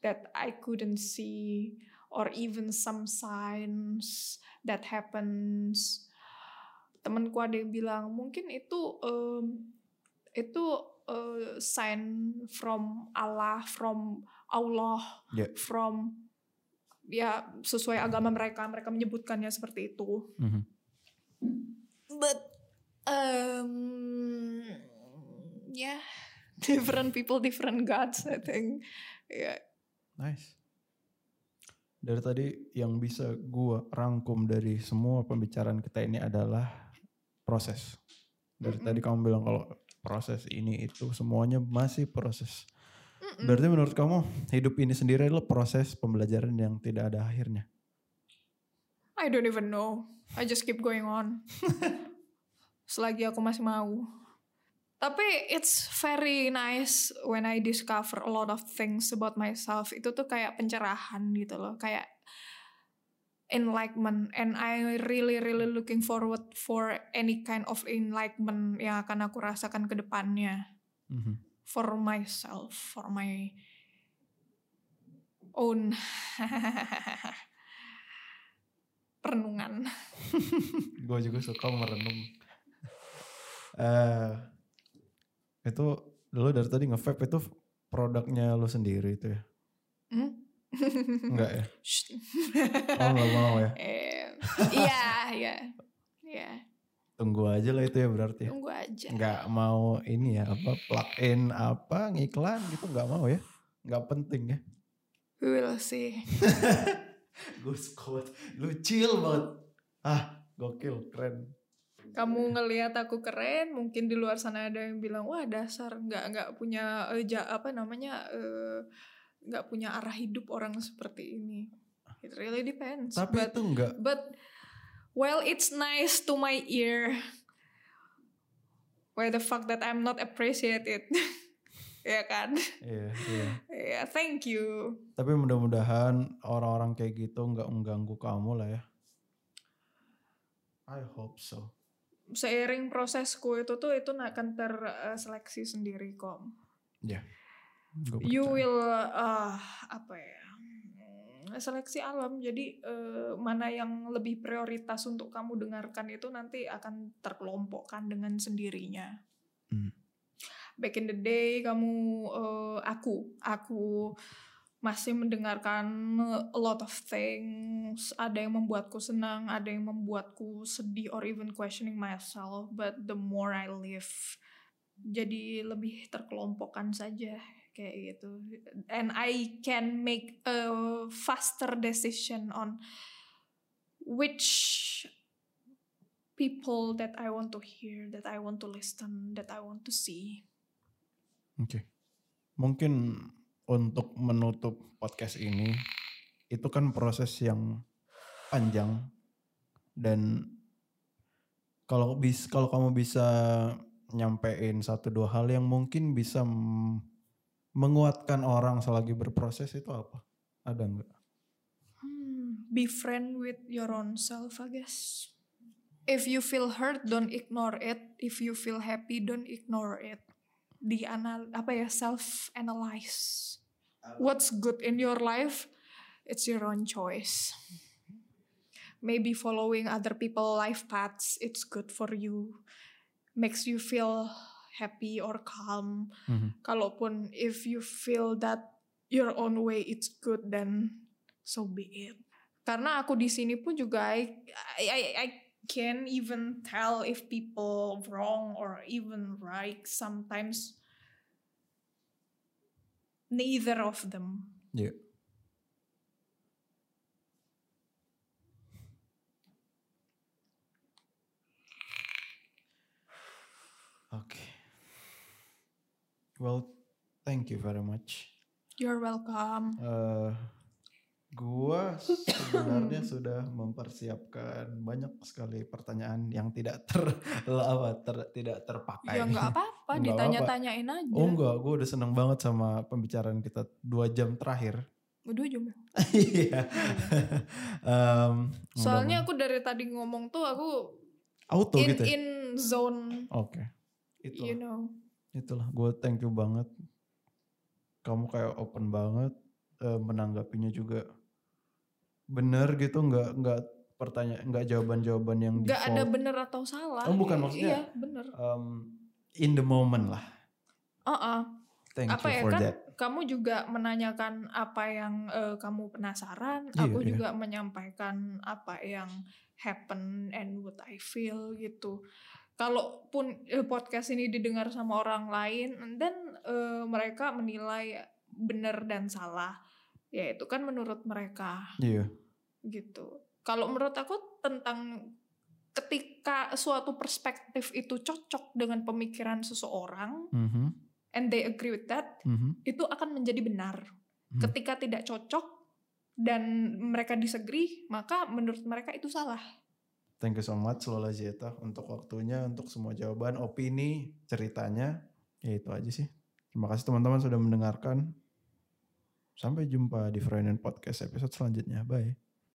that I couldn't see or even some signs that happens. Temanku ada yang bilang mungkin itu em, itu eh, sign from Allah from Allah Ya. from ya sesuai agama mereka. Mereka menyebutkannya seperti itu. Mhm. but um yeah different people different gods I think. Ya Nice. Dari tadi yang bisa gua rangkum dari semua pembicaraan kita ini adalah proses. Dari Mm-mm. tadi kamu bilang kalau proses ini itu semuanya masih proses. Mm-mm. Berarti menurut kamu hidup ini sendiri adalah proses pembelajaran yang tidak ada akhirnya. I don't even know. I just keep going on. Selagi aku masih mau. Tapi it's very nice when I discover a lot of things about myself. Itu tuh kayak pencerahan gitu loh. Kayak enlightenment. And I really really looking forward for any kind of enlightenment yang akan aku rasakan ke depannya. Mhm. For myself. For my own renungan. Gue juga suka merenung. Eh itu dulu dari tadi nge-vape itu produknya lu sendiri itu ya? Hmm? Enggak ya? Shh. Oh enggak mau ya? Eh, Iya, iya. Iya, Tunggu aja lah itu ya berarti tunggu aja. Nggak mau ini ya apa plug in apa ngiklan gitu nggak mau ya? Nggak penting ya? We will see. Gue quote, lu chill banget. Ah gokil keren. Kamu ngelihat aku keren, mungkin di luar sana ada yang bilang, "Wah, dasar nggak nggak punya eh, ja- apa namanya? eh, nggak punya arah hidup orang seperti ini." It really depends. Tapi but itu nggak but well, it's nice to my ear. Why the fuck that I'm not appreciated? ya kan? Iya, iya. Ya, thank you. Tapi mudah-mudahan orang-orang kayak gitu nggak mengganggu kamu lah ya. I hope so. Seiring prosesku itu tuh itu akan terseleksi sendiri kok. Gua You percaya. will uh, apa ya? mm, Seleksi alam. Jadi eh, mana yang lebih prioritas untuk kamu dengarkan itu nanti akan terkelompokkan dengan sendirinya. Hmm. Back in the day kamu eh, aku aku masih mendengarkan a lot of things. Ada yang membuatku senang, ada yang membuatku sedih or even questioning myself. But the more I live, jadi lebih terkelompokkan saja kayak gitu. And I can make a faster decision on which people that I want to hear, that I want to listen, that I want to see. Oke. Mungkin untuk menutup podcast ini itu kan proses yang panjang dan kalau bis kalau kamu bisa nyampein satu dua hal yang mungkin bisa menguatkan orang selagi berproses itu apa? Ada nggak? Hmm, be friend with your own self, I guess. If you feel hurt, don't ignore it. If you feel happy, don't ignore it. Di anal apa ya self analyze. What's good in your life? It's your own choice. Maybe following other people life paths, it's good for you. Makes you feel happy or calm. Mhm. Kalaupun if you feel that your own way it's good then so be it. Karena aku di sini pun juga I, I, I- I can't even tell if people wrong or even right sometimes neither of them. Yeah. Oke. Well, thank you very much. You're welcome. eh gua sebenarnya sudah mempersiapkan banyak sekali pertanyaan yang tidak ter apa ter- tidak terpakai. Ya nggak apa-apa, ditanya-tanyain aja. Oh enggak, gue udah seneng banget sama pembicaraan kita dua jam terakhir. Udah jam. Iya. Em, Soalnya aku dari tadi ngomong tuh aku auto in gitu. ya? in zone, Oke. Itu you know. itulah gue thank you banget. Kamu kayak open banget eh, menanggapinya juga bener gitu nggak nggak pertanyaan, nggak jawaban-jawaban yang Gak ada bener atau salah. Oh, bukan, I- maksudnya- Iya bener. Um, in the moment lah. Uh-uh. Thank Apa you ya for kan? that. Kamu juga menanyakan apa yang eh, kamu penasaran. Iya, aku iya. juga menyampaikan apa yang happen and what I feel gitu. Kalaupun eh, podcast ini didengar sama orang lain, dan mereka menilai benar dan salah, ya itu kan menurut mereka Iya. gitu. Kalau menurut aku tentang ketika suatu perspektif itu cocok dengan pemikiran seseorang Mhm, and they agree with that, mhm, itu akan menjadi benar. Hmm. Ketika tidak cocok dan mereka disagree, maka menurut mereka itu salah. Thank you so much Lola Zeta untuk waktunya, untuk semua jawaban, opini, ceritanya. Ya itu aja sih. Terima kasih teman-teman sudah mendengarkan. Sampai jumpa di Freudian Podcast episode selanjutnya. Bye.